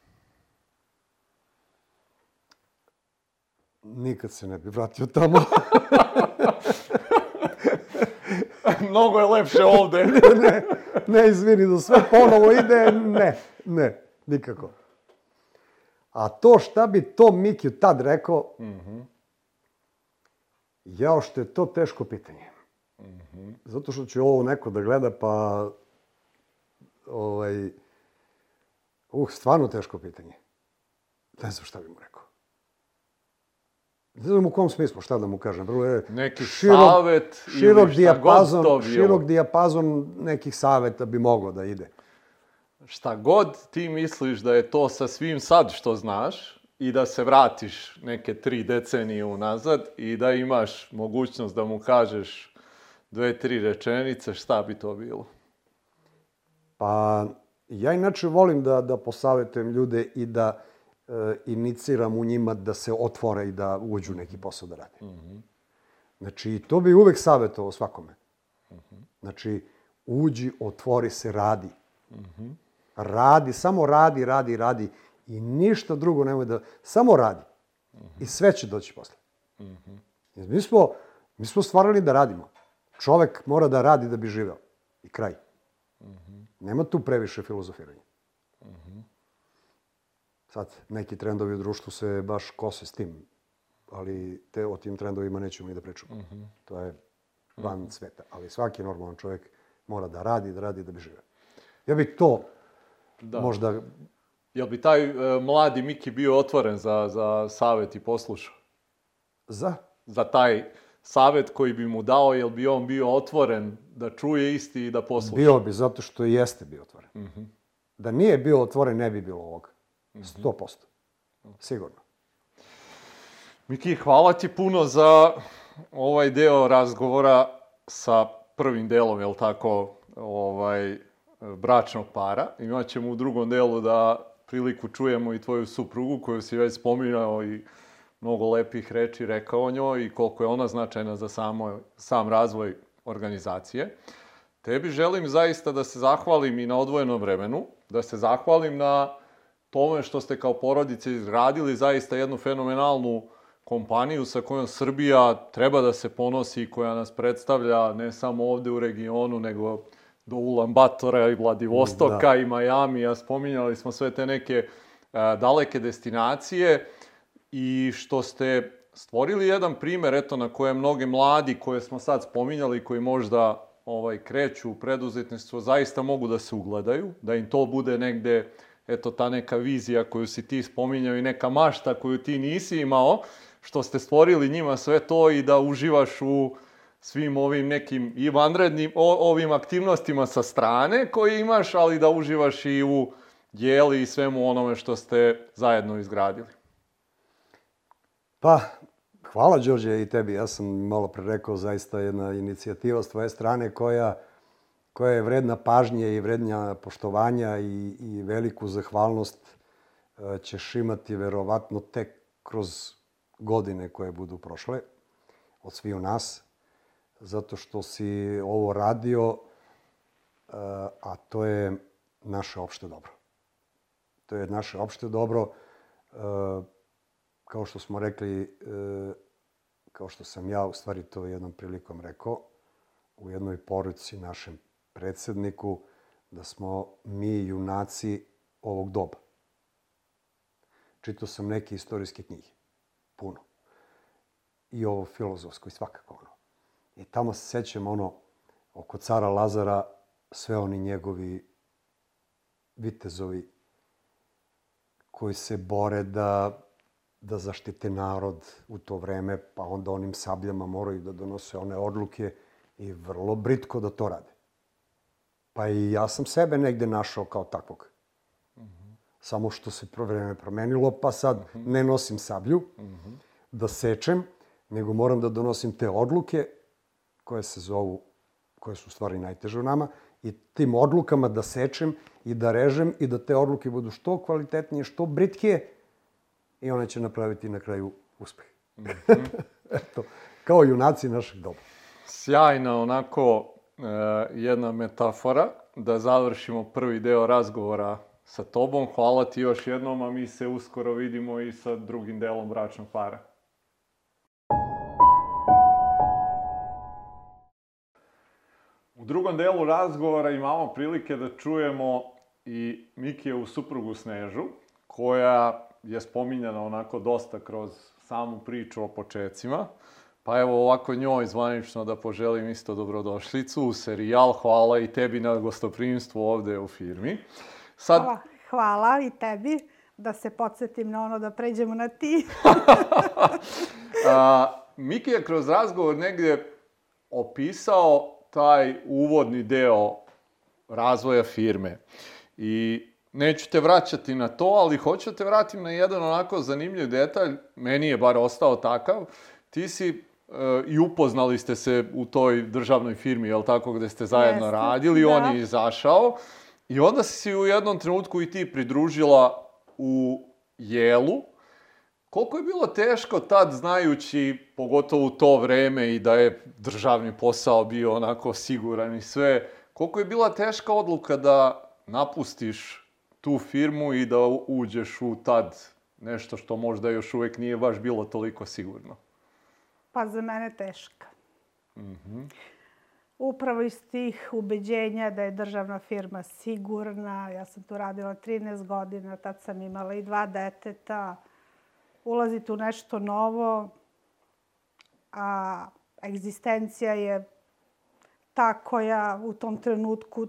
nikad se ne bi vratio tamo. Mnogo je lepše ovde. ne, ne, ne, izvini, da sve ponovo ide, ne, ne, nikako. A to šta bi to Mikiju tad rekao, mm -hmm. jao što je to teško pitanje. Mm -hmm. Zato što će ovo neko da gleda, pa ovaj, uh, stvarno teško pitanje. Ne znam šta bi mu rekao. Ne znam u kom smislu, šta da mu kažem. Vrlo je Neki širok, savet širok ili šta dijapazon, god to bilo. Širok dijapazon nekih saveta bi moglo da ide. Šta god ti misliš da je to sa svim sad što znaš i da se vratiš neke tri decenije unazad i da imaš mogućnost da mu kažeš dve, tri rečenice, šta bi to bilo? Pa, ja inače volim da, da posavetujem ljude i da iniciram u njima da se otvore i da uđu neki posao da rade. Mm -hmm. Znači, to bi uvek savjetovao svakome. Mm -hmm. Znači, uđi, otvori se, radi. Mm -hmm. Radi, samo radi, radi, radi. I ništa drugo nemoj da... Samo radi. Mm -hmm. I sve će doći posle. Mm -hmm. mi, smo, mi smo stvarali da radimo. Čovek mora da radi da bi živeo. I kraj. Mm -hmm. Nema tu previše filozofiranja. Mm -hmm. Sad, neki trendovi u društvu se baš kose s tim, ali te, o tim trendovima nećemo ni da pričamo. To je van sveta. Ali svaki normalan čovjek mora da radi, da radi da bi živeo. Ja bih to Da. možda... Jel bi taj e, mladi Miki bio otvoren za, za savet i poslušao? Za? Za taj savet koji bi mu dao, jel bi on bio otvoren da čuje isti i da posluša? Bio bi, zato što i jeste bio otvoren. Da nije bio otvoren, ne bi bilo ovoga. 100%. Sigurno. Miki, hvala ti puno za ovaj deo razgovora sa prvim delom, jel tako, ovaj, bračnog para. Imat ćemo u drugom delu da priliku čujemo i tvoju suprugu koju si već spominjao i mnogo lepih reči rekao o njoj i koliko je ona značajna za samo, sam razvoj organizacije. Tebi želim zaista da se zahvalim i na odvojenom vremenu, da se zahvalim na tome što ste kao porodice izgradili zaista jednu fenomenalnu kompaniju sa kojom Srbija treba da se ponosi i koja nas predstavlja ne samo ovde u regionu, nego do Ulan Batora i Vladivostoka Da. i Majamija. Spominjali smo sve te neke a, daleke destinacije i što ste stvorili jedan primer, eto, na kojem mnoge mladi koje smo sad spominjali, koji možda ovaj, kreću u preduzetništvo, zaista mogu da se ugledaju, da im to bude negde, eto, ta neka vizija koju si ti spominjao i neka mašta koju ti nisi imao, što ste stvorili njima sve to i da uživaš u svim ovim nekim i vanrednim o, ovim aktivnostima sa strane koje imaš, ali da uživaš i u jeli i svemu onome što ste zajedno izgradili. Pa, hvala Đorđe i tebi. Ja sam malo pre rekao zaista jedna inicijativa s tvoje strane koja, koja je vredna pažnje i vrednja poštovanja i, i veliku zahvalnost e, ćeš imati verovatno tek kroz godine koje budu prošle od sviju nas, zato što si ovo radio, e, a to je naše opšte dobro. To je naše opšte dobro. E, kao što smo rekli, kao što sam ja u stvari to jednom prilikom rekao, u jednoj poruci našem predsedniku, da smo mi junaci ovog doba. Čitao sam neke istorijske knjige. Puno. I ovo filozofsko i svakako ono. I tamo se sećam ono, oko cara Lazara, sve oni njegovi vitezovi koji se bore da, da zaštite narod u to vreme, pa onda onim sabljama moraju da donose one odluke i vrlo britko da to rade. Pa i ja sam sebe negde našao kao takvog. Samo što se pro- vreme promenilo, pa sad ne nosim sablju da sečem, nego moram da donosim te odluke koje se zovu, koje su u stvari najteže u nama, i tim odlukama da sečem i da režem i da te odluke budu što kvalitetnije, što britkije i one će napraviti na kraju uspeh. Eto, kao junaci našeg doba. Sjajna onako jedna metafora da završimo prvi deo razgovora sa tobom. Hvala ti još jednom, a mi se uskoro vidimo i sa drugim delom bračnog para. U drugom delu razgovora imamo prilike da čujemo i Mikijevu suprugu Snežu, koja je spominjana onako dosta kroz samu priču o počecima. Pa evo ovako njoj zvanično da poželim isto dobrodošlicu u serijal. Hvala i tebi na gostoprimstvu ovde u firmi. Sad, Hvala, hvala i tebi da se podsjetim na ono da pređemo na ti. A, Miki je kroz razgovor negdje opisao taj uvodni deo razvoja firme. I neću te vraćati na to, ali hoću da te vratim na jedan onako zanimljiv detalj, meni je bar ostao takav. Ti si i upoznali ste se u toj državnoj firmi, jel tako, gde ste zajedno Jeste, radili, da. on je izašao. I onda si se u jednom trenutku i ti pridružila u Jelu, Koliko je bilo teško tad, znajući, pogotovo u to vreme i da je državni posao bio onako siguran i sve, koliko je bila teška odluka da napustiš tu firmu i da uđeš u tad nešto što možda još uvek nije baš bilo toliko sigurno? Pa za mene teška. upravo iz tih ubeđenja da je državna firma sigurna. Ja sam tu radila 13 godina, tad sam imala i dva deteta. Ulazite u nešto novo, a egzistencija je ta koja u tom trenutku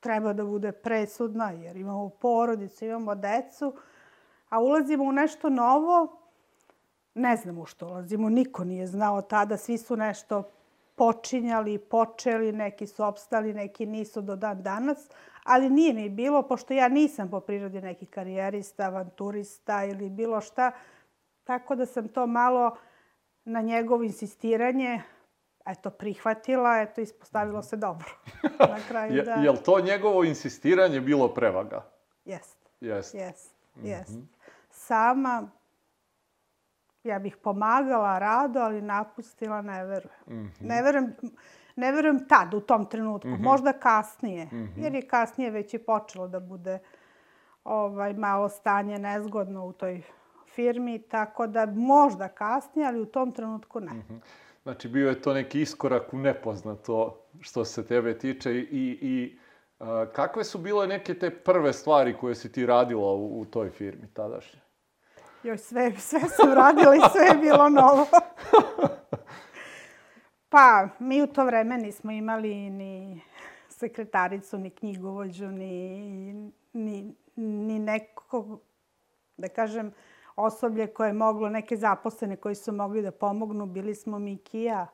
treba da bude presudna, jer imamo porodicu, imamo decu, a ulazimo u nešto novo, ne znamo u što ulazimo, niko nije znao tada, svi su nešto počinjali, počeli, neki su opstali, neki nisu do dan danas, ali nije ni bilo, pošto ja nisam po prirodi neki karijerista, avanturista ili bilo šta, tako da sam to malo na njegovo insistiranje eto, prihvatila, eto, ispostavilo se dobro. na kraju, je, da... Je li to njegovo insistiranje bilo prevaga? Jest. Jest. Jest, jest. Mm -hmm. Sama, ja bih pomagala rado, ali napustila ne verujem. Mm -hmm. Ne verujem, ne verujem tad, u tom trenutku. Mm -hmm. Možda kasnije. Mm -hmm. Jer je kasnije već i počelo da bude ovaj, malo stanje nezgodno u toj firmi, tako da možda kasnije, ali u tom trenutku ne. Mm -hmm. Znači, bio je to neki iskorak u nepoznato što se tebe tiče i, i a, kakve su bile neke te prve stvari koje si ti radila u, u toj firmi tadašnje? Joj, sve, sve sam radila i sve je bilo novo. pa, mi u to vreme nismo imali ni sekretaricu, ni knjigovođu, ni, ni, ni nekog, da kažem, osoblje koje je moglo, neke zaposlene koji su mogli da pomognu, bili smo mi Kija.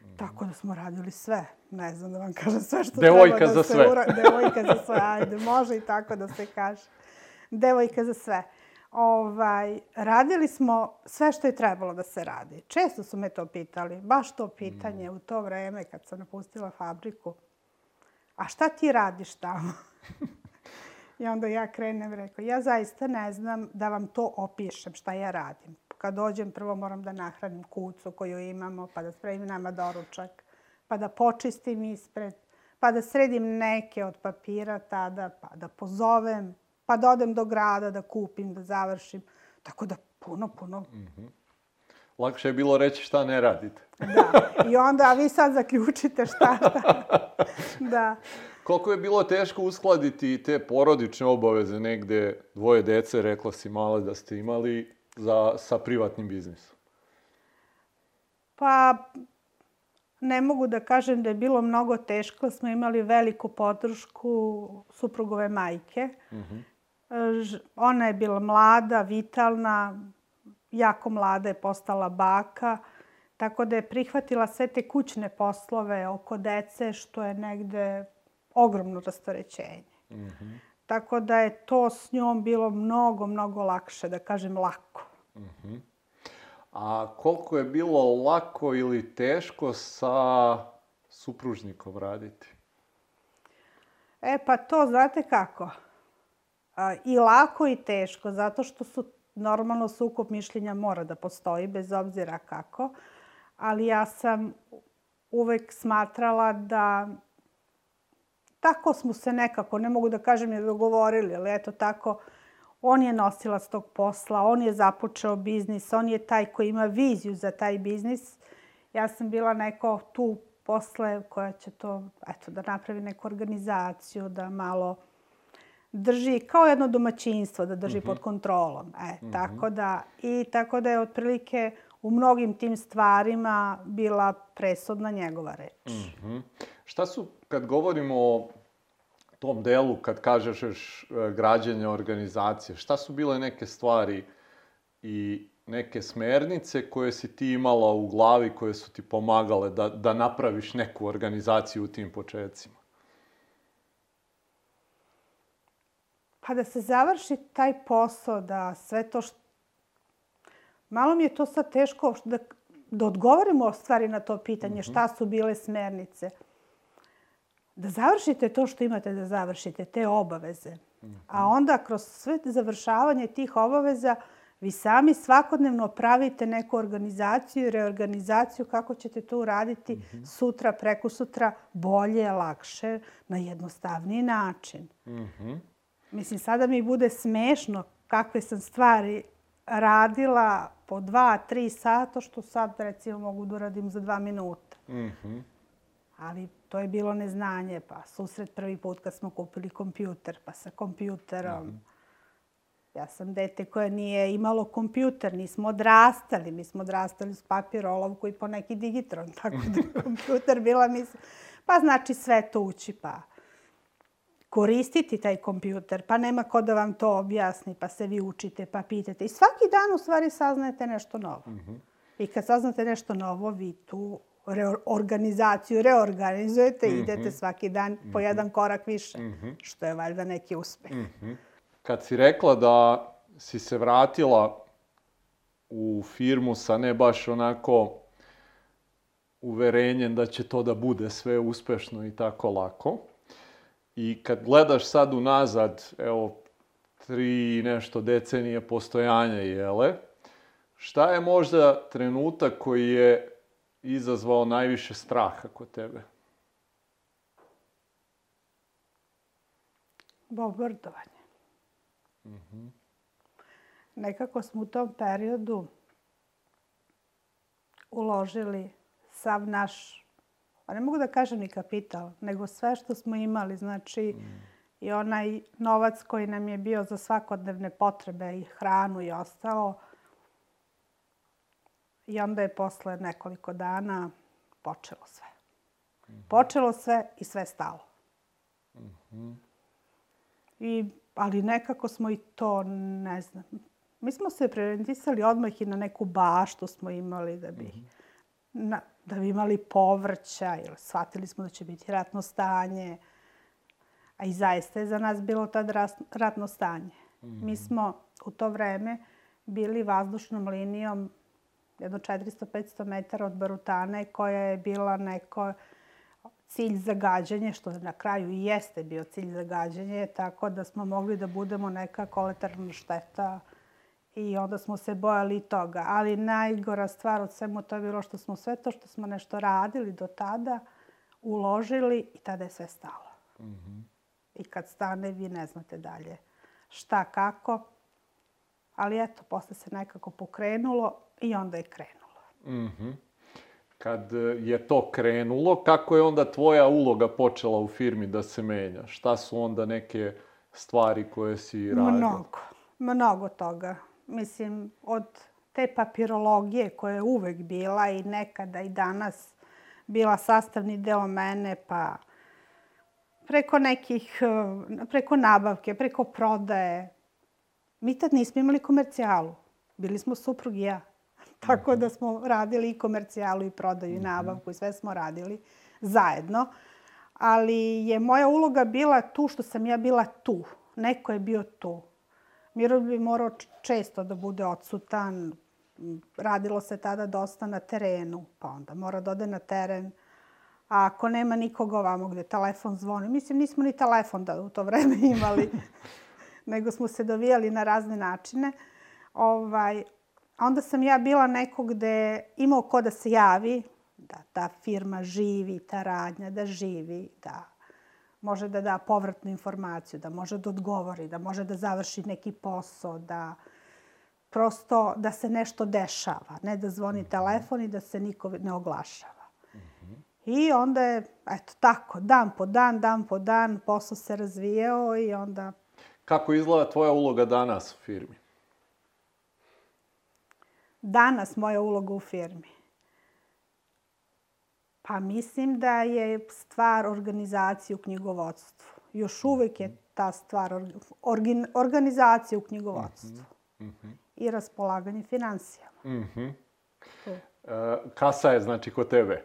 Mm. Tako da smo radili sve. Ne znam da vam kažem sve što Devojka treba da se sve. ura... Devojka za sve, ajde, može i tako da se kaže. Devojka za sve. Ovaj, radili smo sve što je trebalo da se radi. Često su me to pitali, baš to pitanje mm. u to vreme kad sam napustila fabriku. A šta ti radiš tamo? I onda ja krenem i rekao, ja zaista ne znam da vam to opišem šta ja radim. Kad dođem, prvo moram da nahranim kucu koju imamo, pa da spremim nama doručak, pa da počistim ispred, pa da sredim neke od papira tada, pa da pozovem, pa da odem do grada da kupim, da završim. Tako da puno, puno. Mm -hmm. Lakše je bilo reći šta ne radite. Da. I onda, vi sad zaključite šta. da. Koliko je bilo teško uskladiti te porodične obaveze negde, dvoje dece, rekla si male da ste imali, za, sa privatnim biznisom? Pa, ne mogu da kažem da je bilo mnogo teško. Smo imali veliku podršku suprugove majke. Uh mhm. -huh. Ona je bila mlada, vitalna, jako mlada je postala baka. Tako da je prihvatila sve te kućne poslove oko dece, što je negde ogromno rastorećenje. Mm -hmm. Tako da je to s njom bilo mnogo, mnogo lakše, da kažem lako. Mm -hmm. A koliko je bilo lako ili teško sa supružnikom raditi? E pa to znate kako? I lako i teško, zato što su normalno sukup mišljenja mora da postoji, bez obzira kako. Ali ja sam uvek smatrala da tako smo se nekako, ne mogu da kažem je dogovorili, ali eto tako, on je nosilac tog posla, on je započeo biznis, on je taj koji ima viziju za taj biznis. Ja sam bila neko tu posle koja će to, eto, da napravi neku organizaciju, da malo drži kao jedno domaćinstvo, da drži mm -hmm. pod kontrolom. E, mm -hmm. tako da, I tako da je otprilike u mnogim tim stvarima bila presudna njegova reč. Mm -hmm. Šta su, kad govorimo o tom delu, kad kažeš e, građenje organizacije, šta su bile neke stvari i neke smernice koje si ti imala u glavi, koje su ti pomagale da, da napraviš neku organizaciju u tim početcima? Pa da se završi taj posao, da sve to što... Malo mi je to sad teško da, da odgovorimo stvari na to pitanje, mm -hmm. šta su bile smernice da završite to što imate da završite, te obaveze. A onda kroz sve završavanje tih obaveza vi sami svakodnevno pravite neku organizaciju i reorganizaciju kako ćete to uraditi mm -hmm. sutra, preko sutra, bolje, lakše, na jednostavniji način. Mm -hmm. Mislim, sada mi bude smešno kakve sam stvari radila po dva, tri sata, što sad recimo mogu da uradim za dva minuta. Mm -hmm. Ali to je bilo neznanje, pa susret prvi put kad smo kupili kompjuter, pa sa kompjuterom. Ja sam dete koje nije imalo kompjuter, nismo odrastali. Mi smo odrastali s papir, olovku i po neki digitron. Tako da kompjuter bila mislim... Pa znači sve to ući, pa koristiti taj kompjuter, pa nema ko da vam to objasni, pa se vi učite, pa pitate. I svaki dan u stvari saznajete nešto novo. I kad saznate nešto novo, vi tu organizaciju reorganizujete i idete svaki dan po jedan korak više, što je valjda neki uspeh. Kad si rekla da si se vratila u firmu sa ne baš onako uverenjem da će to da bude sve uspešno i tako lako, i kad gledaš sad unazad, evo, tri nešto decenije postojanja, jele, šta je možda trenutak koji je izazvao najviše straha kod tebe? Bombardovanje. Nekako smo u tom periodu uložili sav naš, pa ne mogu da kažem ni kapital, nego sve što smo imali. Znači, i onaj novac koji nam je bio za svakodnevne potrebe i hranu i ostalo. I onda je posle nekoliko dana počelo sve. Počelo sve i sve stalo. I, ali nekako smo i to, ne znam, mi smo se preorientisali odmah i na neku baštu smo imali da bi, na, da bi imali povrća, jer shvatili smo da će biti ratno stanje. A i zaista je za nas bilo tad ratno stanje. Mi smo u to vreme bili vazdušnom linijom jedno 400-500 metara od Barutane koja je bila neko cilj za gađanje, što na kraju i jeste bio cilj za gađanje, tako da smo mogli da budemo neka kolateralna šteta i onda smo se bojali toga. Ali najgora stvar od svemu to je bilo što smo sve to što smo nešto radili do tada uložili i tada je sve stalo. I kad stane, vi ne znate dalje šta, kako. Ali eto, posle se nekako pokrenulo i onda je krenulo. Kad e, je to krenulo, kako je onda tvoja uloga počela u firmi da se menja? Šta su onda neke stvari koje si radila? Mnogo, mnogo toga. Mislim, od te papirologije koja je uvek bila i nekada i danas bila sastavni deo mene, pa preko nekih, eh, preko nabavke, preko prodaje. Mi tad nismo imali komercijalu. Bili smo suprug i ja. Tako da smo radili i komercijalu i prodaju i nabavku i sve smo radili zajedno. Ali je moja uloga bila tu što sam ja bila tu. Neko je bio tu. Miro bi morao često da bude odsutan. Radilo se tada dosta na terenu, pa onda mora da ode na teren. A ako nema nikoga ovamo gde telefon zvoni, mislim nismo ni telefon da u to vreme imali, nego smo se dovijali na razne načine. Ovaj, onda sam ja bila neko gde imao ko da se javi, da ta firma živi, ta radnja da živi, da može da da povratnu informaciju, da može da odgovori, da može da završi neki posao, da prosto da se nešto dešava, ne da zvoni telefon i da se niko ne oglašava. I onda je, eto tako, dan po dan, dan po dan, posao se razvijao i onda Kako izgleda tvoja uloga danas u firmi? danas moja uloga u firmi? Pa mislim da je stvar organizacije u knjigovodstvu. Još uvek je ta stvar org- orgin- organizacija u knjigovodstvu. I raspolaganje financijama. Tu. E, kasa je znači kod tebe.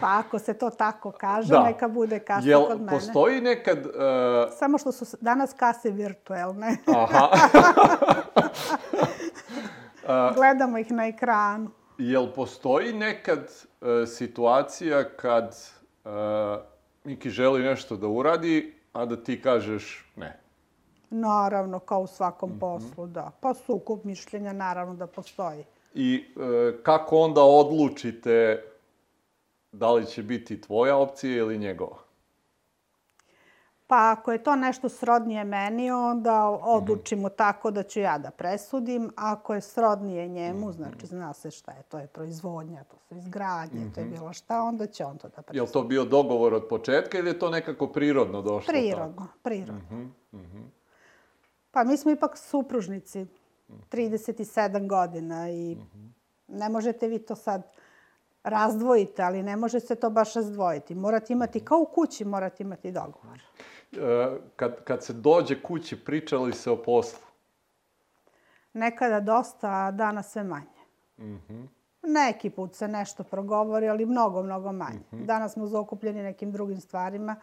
Pa ako se to tako kaže, Da. neka bude kasa Jel kod mene. postoji nekad... e, Samo što su danas kase virtuelne. aha. Gledamo ih na ekranu. Jel postoji nekad e, situacija kad e, Miki želi nešto da uradi, a da ti kažeš ne? Naravno, kao u svakom poslu, da. Pa sukup mišljenja naravno da postoji. I e, kako onda odlučite da li će biti tvoja opcija ili njegova? Pa ako je to nešto srodnije meni, onda odlučimo tako da ću ja da presudim. Ako je srodnije njemu, znači zna se šta je, to je proizvodnja, to su izgradnje, to je bilo šta, onda će on to da Je presudi. li to bio dogovor od početka ili je to nekako prirodno došlo? Prirodno, prirodno. Pa mi smo ipak supružnici, 37 godina i ne možete vi to sad razdvojiti, ali ne može se to baš razdvojiti. Morate imati, kao u kući, morate imati dogovor. Kad, kad se dođe kući, pričali se o poslu? Nekada dosta, a danas sve manje. Neki put se nešto progovori, ali mnogo, mnogo manje. Danas smo zaokupljeni nekim drugim stvarima.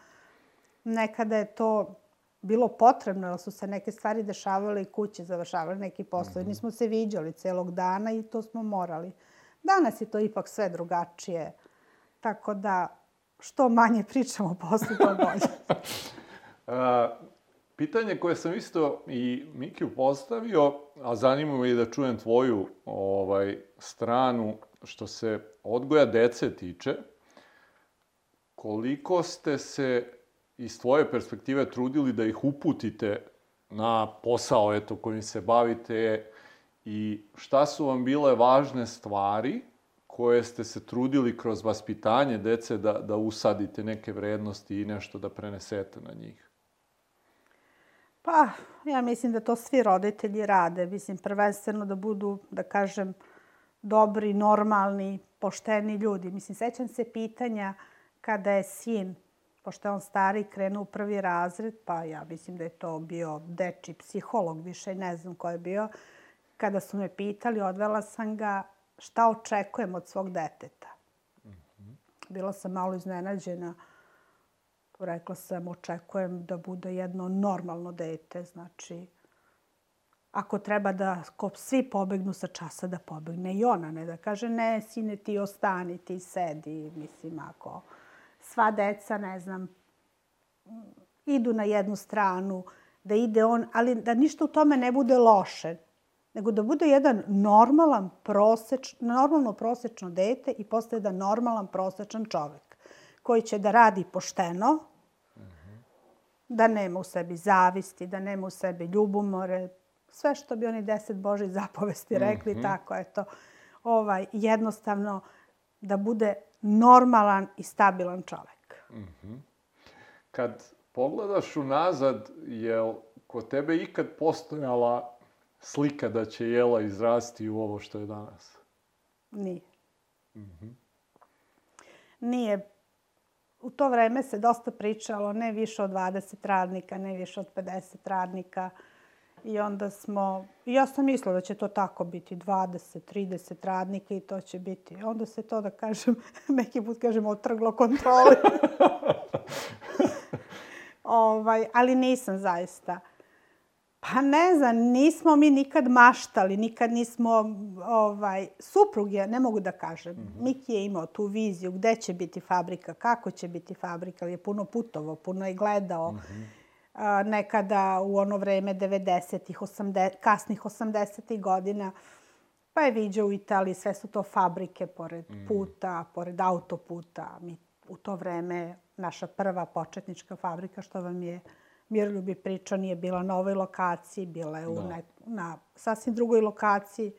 Nekada je to bilo potrebno, jer su se neke stvari dešavale i kući, završavali neki poslovi. Nismo se viđali celog dana i to smo morali. Danas je to ipak sve drugačije. Tako da, što manje pričamo o poslu, to bolje. Pitanje koje sam isto i Mikiju postavio, a me i da čujem tvoju ovaj, stranu što se odgoja dece tiče, koliko ste se iz tvoje perspektive trudili da ih uputite na posao eto, kojim se bavite i šta su vam bile važne stvari koje ste se trudili kroz vaspitanje dece da, da usadite neke vrednosti i nešto da prenesete na njih? Pa, ja mislim da to svi roditelji rade. Mislim, prvenstveno da budu, da kažem, dobri, normalni, pošteni ljudi. Mislim, sećam se pitanja kada je sin, pošto je on stari, krenuo u prvi razred, pa ja mislim da je to bio deči psiholog, više ne znam ko je bio, kada su me pitali, odvela sam ga šta očekujem od svog deteta. Bila sam malo iznenađena. Rekla sam, očekujem da bude jedno normalno dete. Znači, ako treba da ko svi pobegnu sa časa, da pobegne i ona. Ne da kaže, ne, sine, ti ostani, ti sedi. Mislim, ako sva deca, ne znam, idu na jednu stranu, da ide on, ali da ništa u tome ne bude loše, nego da bude jedan normalan, proseč, normalno prosečno dete i posle jedan normalan, prosečan čovek koji će da radi pošteno, da nema u sebi zavisti, da nema u sebi ljubomore, sve što bi oni deset Božih zapovesti rekli, tako eto. Ovaj, jednostavno da bude normalan i stabilan čovek. Kad pogledaš unazad, je kod tebe ikad postojala slika da će Jela izrasti u ovo što je danas? Nije. Nije. U to vreme se dosta pričalo, ne više od 20 radnika, ne više od 50 radnika. I onda smo, ja sam mislila da će to tako biti, 20, 30 radnika i to će biti. Onda se to, da kažem, neki put kažem, otrglo kontroli. ovaj, ali nisam zaista. Pa ne znam, nismo mi nikad maštali, nikad nismo, ovaj, suprug je, ne mogu da kažem, Miki je imao tu viziju gde će biti fabrika, kako će biti fabrika, ali je puno putovao, puno je gledao. A, nekada u ono vreme 90-ih, 80, kasnih 80-ih godina, pa je viđao u Italiji, sve su to fabrike pored puta, pored autoputa. Mi u to vreme, naša prva početnička fabrika, što vam je Miroljubi pričao, nije bila na ovoj lokaciji, bila je u Da. ne, na sasvim drugoj lokaciji.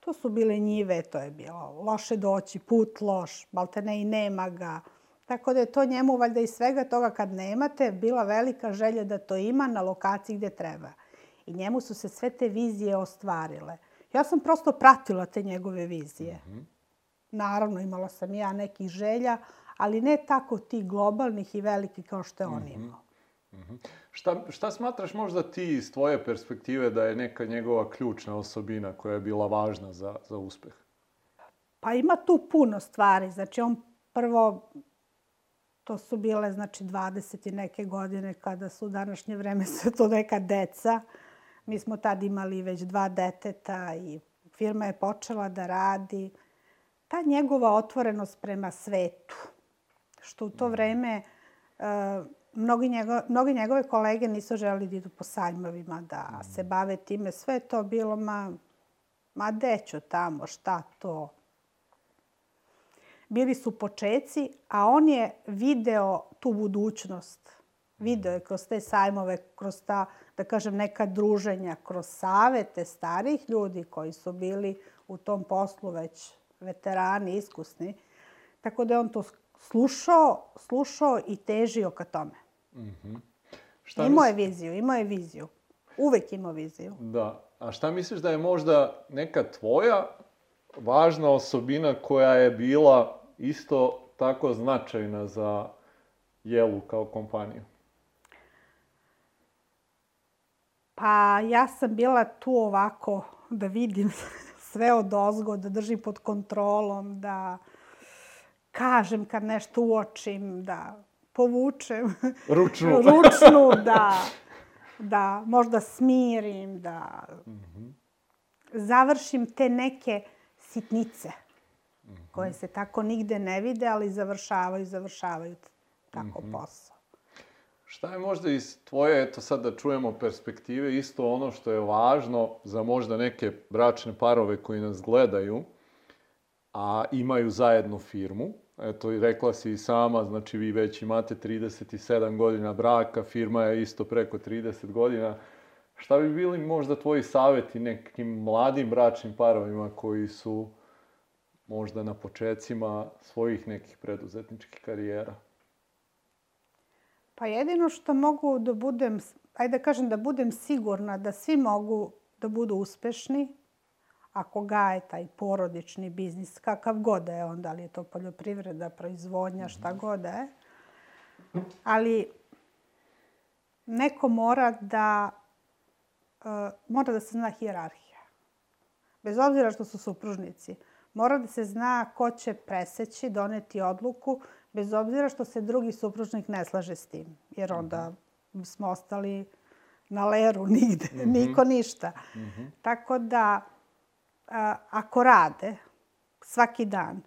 To su bile njive, to je bilo loše doći, put loš, maltene i nema ga. Tako da je to njemu, valjda iz svega toga kad nemate, bila velika želja da to ima na lokaciji gde treba. I njemu su se sve te vizije ostvarile. Ja sam prosto pratila te njegove vizije. Naravno, imala sam i ja nekih želja, ali ne tako ti globalnih i velikih kao što je on imao. Šta, šta smatraš možda ti iz tvoje perspektive da je neka njegova ključna osobina koja je bila važna za, za uspeh? Pa ima tu puno stvari. Znači, on prvo, to su bile, znači, 20 i neke godine, kada su u današnje vreme sve to neka deca. Mi smo tad imali već dva deteta i firma je počela da radi. Ta njegova otvorenost prema svetu, što u to vreme e, mnogi, njego, mnogi njegove kolege nisu želeli da idu po sajmovima, da se bave time. Sve je to bilo, ma, ma deću tamo, šta to? Bili su počeci, a on je video tu budućnost. Video je kroz te sajmove, kroz ta, da kažem, neka druženja, kroz savete starih ljudi koji su bili u tom poslu već veterani, iskusni. Tako da je on to slušao, slušao i težio ka tome. Šta imao je viziju, imao je viziju. Uvek imao viziju. Da. A šta misliš da je možda neka tvoja važna osobina koja je bila isto tako značajna za Jelu kao kompaniju? Pa ja sam bila tu ovako da vidim sve od ozgo, da držim pod kontrolom, da kažem kad nešto uočim, da povučem Ručnu. ručnu, da, da možda smirim, da završim te neke sitnice koje se tako nigde ne vide, ali završavaju, završavaju tako posao. Šta je možda iz tvoje, eto sad da čujemo perspektive, isto ono što je važno za možda neke bračne parove koji nas gledaju, a imaju zajedno firmu. Eto, rekla si i sama, znači vi već imate 37 godina braka, firma je isto preko 30 godina. Šta bi bili možda tvoji savjeti nekim mladim bračnim parovima koji su možda na počecima svojih nekih preduzetničkih karijera? Pa jedino što mogu da budem, ajde da kažem da budem sigurna da svi mogu da budu uspešni ako gaje taj porodični biznis, kakav god da je on, da li je to poljoprivreda, proizvodnja, šta god da je. Ali neko mora da, uh, mora da se zna hijerarhija. Bez obzira što su supružnici. Mora da se zna ko će preseći, doneti odluku, bez obzira što se drugi supružnik ne slaže s tim. Jer onda smo ostali na leru nigde, niko ništa. Tako da, a, ako rade svaki dan,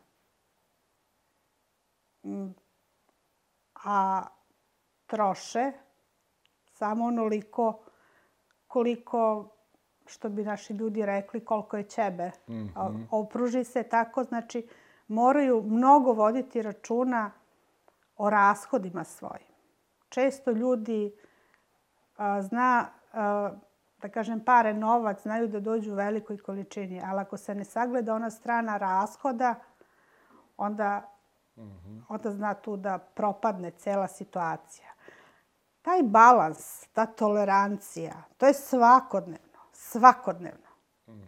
a troše samo onoliko koliko, što bi naši ljudi rekli, koliko je ćebe. A, Opruži se tako, znači moraju mnogo voditi računa o rashodima svojim. Često ljudi a, zna, a, da kažem, pare, novac, znaju da dođu u velikoj količini, ali ako se ne sagleda ona strana rashoda, onda, onda zna tu da propadne cela situacija. Taj balans, ta tolerancija, to je svakodnevno, svakodnevno.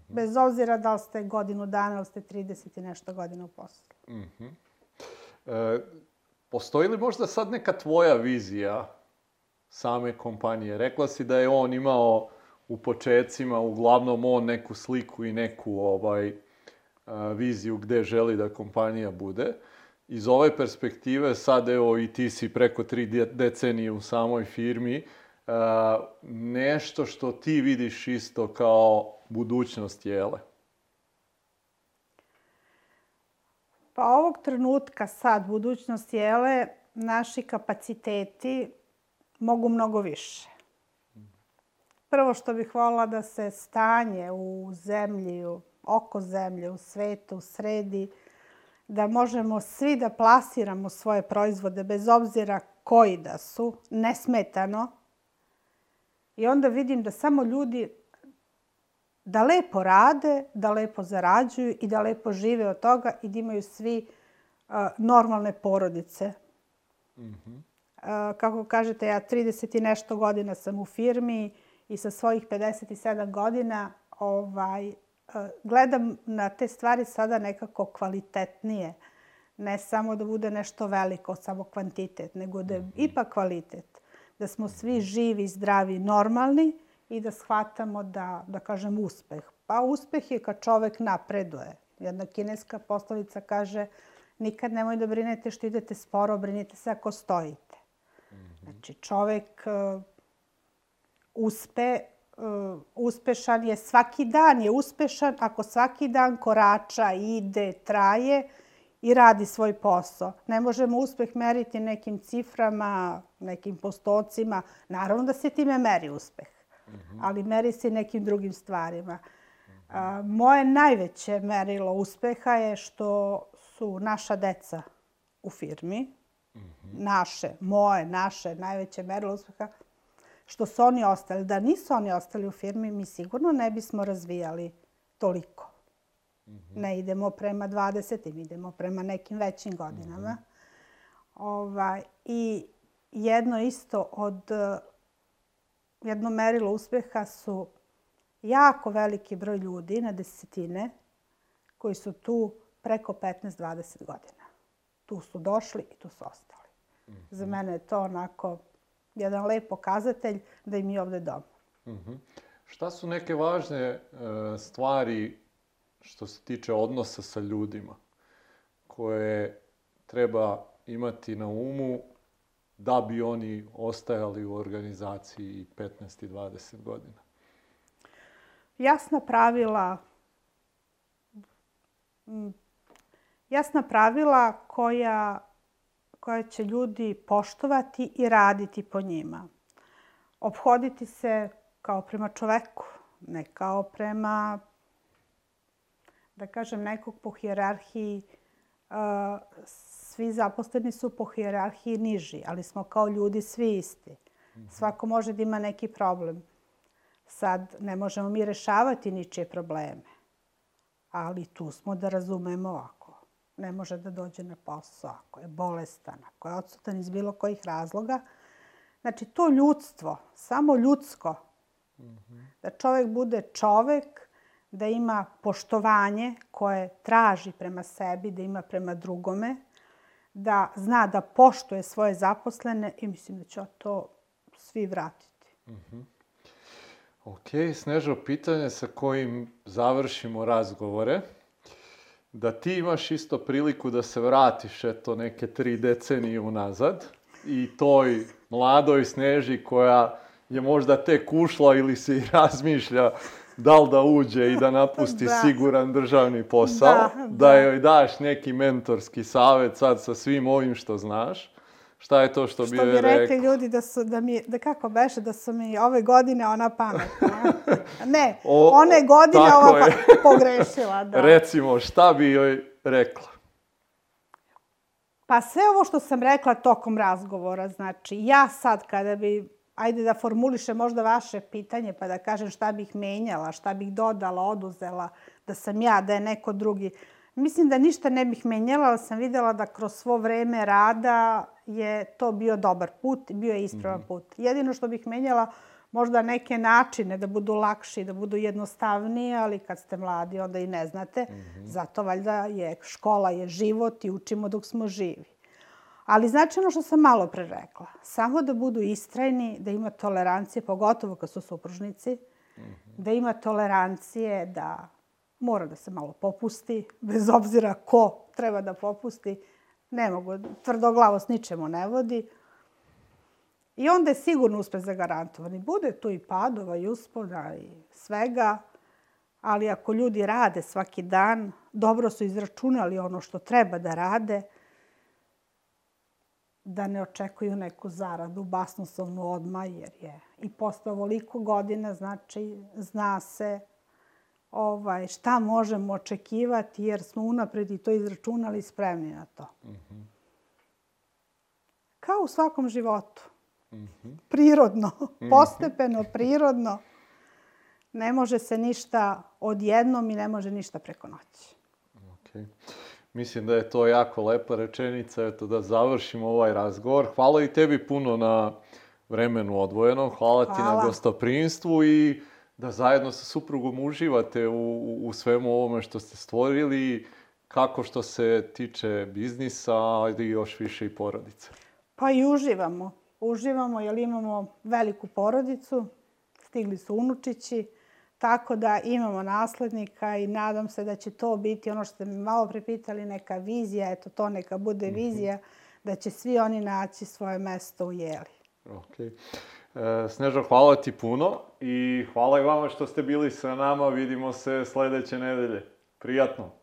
Bez obzira da li ste godinu dana ili ste 30 i nešto godina u poslu. E, postoji li možda sad neka tvoja vizija same kompanije? Rekla si da je on imao u počecima, uglavnom on neku sliku i neku ovaj, a, viziju gde želi da kompanija bude. Iz ove perspektive sad evo i ti si preko tri de- decenije u samoj firmi. a, nešto što ti vidiš isto kao budućnost Jele. Pa ovog trenutka sad, budućnost jele, naši kapaciteti mogu mnogo više. Prvo što bih voljela da se stanje u zemlji, u- oko zemlje, u svetu, sredi, da možemo svi da plasiramo svoje proizvode bez obzira koji da su, nesmetano. I onda vidim da samo ljudi da lepo rade, da lepo zarađuju i da lepo žive od toga i da imaju svi a, normalne porodice. A, kako kažete, ja 30 i nešto godina sam u firmi i sa svojih 57 godina ovaj, a, gledam na te stvari sada nekako kvalitetnije. Ne samo da bude nešto veliko, samo kvantitet, nego da je ipak kvalitet. Da smo svi živi, zdravi, normalni i da shvatamo da, da kažem, uspeh. Pa uspeh je kad čovek napreduje. Jedna kineska poslovica kaže nikad nemoj da brinete što idete sporo, brinite se ako stojite. Znači, čovek e, uspe, e, uspešan je, svaki dan je uspešan ako svaki dan korača, ide, traje i radi svoj posao. Ne možemo uspeh meriti nekim ciframa, nekim postocima. Naravno da se time meri uspeh, ali meri se i nekim drugim stvarima. Moje najveće merilo uspeha je što su naša deca u firmi. naše, moje, naše, najveće merilo uspeha, što su oni ostali. Da nisu oni ostali u firmi, mi sigurno ne bismo razvijali toliko. Ne idemo prema 20. idemo prema nekim većim godinama. Ovaj, I jedno isto od, jedno merilo uspeha su jako veliki broj ljudi na desetine koji su tu preko 15-20 godina. Tu su došli i tu su ostali. Za mene je to onako jedan lep pokazatelj da im je ovde doma. Šta su neke važne e, stvari što se tiče odnosa sa ljudima koje treba imati na umu da bi oni ostajali u organizaciji 15 i 20 godina? Jasna pravila jasna pravila koja, koja će ljudi poštovati i raditi po njima. Obhoditi se kao prema čoveku, ne kao prema, da kažem, nekog po hijerarhiji. Uh, svi zaposleni su po hijerarhiji niži, ali smo kao ljudi svi isti. Svako može da ima neki problem. Sad ne možemo mi rešavati ničije probleme, ali tu smo da razumemo ne može da dođe na posao, ako je bolestan, ako je odsutan iz bilo kojih razloga. Znači, to ljudstvo, samo ljudsko, da čovek bude čovek, da ima poštovanje koje traži prema sebi, da ima prema drugome, da zna da poštuje svoje zaposlene i mislim da će to svi vratiti. Ok, Snežo, pitanje sa kojim završimo razgovore. Da ti imaš isto priliku da se vratiš eto neke tri decenije unazad i toj mladoj Sneži koja je možda tek ušla ili se i razmišlja da li da uđe i da napusti Da. siguran državni posao, Da, da, da. joj daš neki mentorski savet sad sa svim ovim što znaš. Šta je to što, Što bi bi joj rekli rekao? ljudi da su, da mi, da kako beše, da su mi ove godine ona pametna. ne, O, one godine ova je. pa, pogrešila. Da. Recimo, šta bi joj rekla? Pa sve ovo što sam rekla tokom razgovora, znači ja sad kada bi, ajde da formulišem možda vaše pitanje pa da kažem šta bih menjala, šta bih dodala, oduzela, da sam ja, da je neko drugi. Mislim da ništa ne bih menjala, ali sam videla da kroz svo vreme rada je to bio dobar put, bio je ispravan put. Jedino što bih menjala, možda neke načine da budu lakši, da budu jednostavniji, ali kad ste mladi onda i ne znate. Zato valjda je škola je život i učimo dok smo živi. Ali znači ono što sam malo pre rekla, samo da budu istrajni, da ima tolerancije, pogotovo kad su supružnici, da ima tolerancije, da mora da se malo popusti, bez obzira ko treba da popusti. Ne mogu, tvrdoglavost ničemu ne vodi. I onda je sigurno uspeh zagarantovan. I bude tu i padova i uspona i svega, ali ako ljudi rade svaki dan, dobro su izračunali ono što treba da rade, da ne očekuju neku zaradu basnoslovnu odmah, jer je i posle ovoliko godina, znači, zna se ovaj, šta možemo očekivati, jer smo unapred i to izračunali i spremni na to. Kao u svakom životu. Prirodno, postepeno, prirodno. Ne može se ništa odjednom i ne može ništa preko noći. Ok. Mislim da je to jako lepa rečenica, eto da završimo ovaj razgovor. Hvala i tebi puno na vremenu odvojenom, hvala, ti na Hvala. gostoprinstvu i da zajedno sa suprugom uživate u, u, svemu ovome što ste stvorili, kako što se tiče biznisa, ali i još više i porodice. Pa i uživamo. Uživamo jer imamo veliku porodicu, stigli su unučići, tako da imamo naslednika i nadam se da će to biti ono što ste me malo prepitali, neka vizija, eto to neka bude vizija, da će svi oni naći svoje mesto u jeli. Ok. E, Sneža, hvala ti puno i hvala i vama što ste bili sa nama. Vidimo se sledeće nedelje. Prijatno.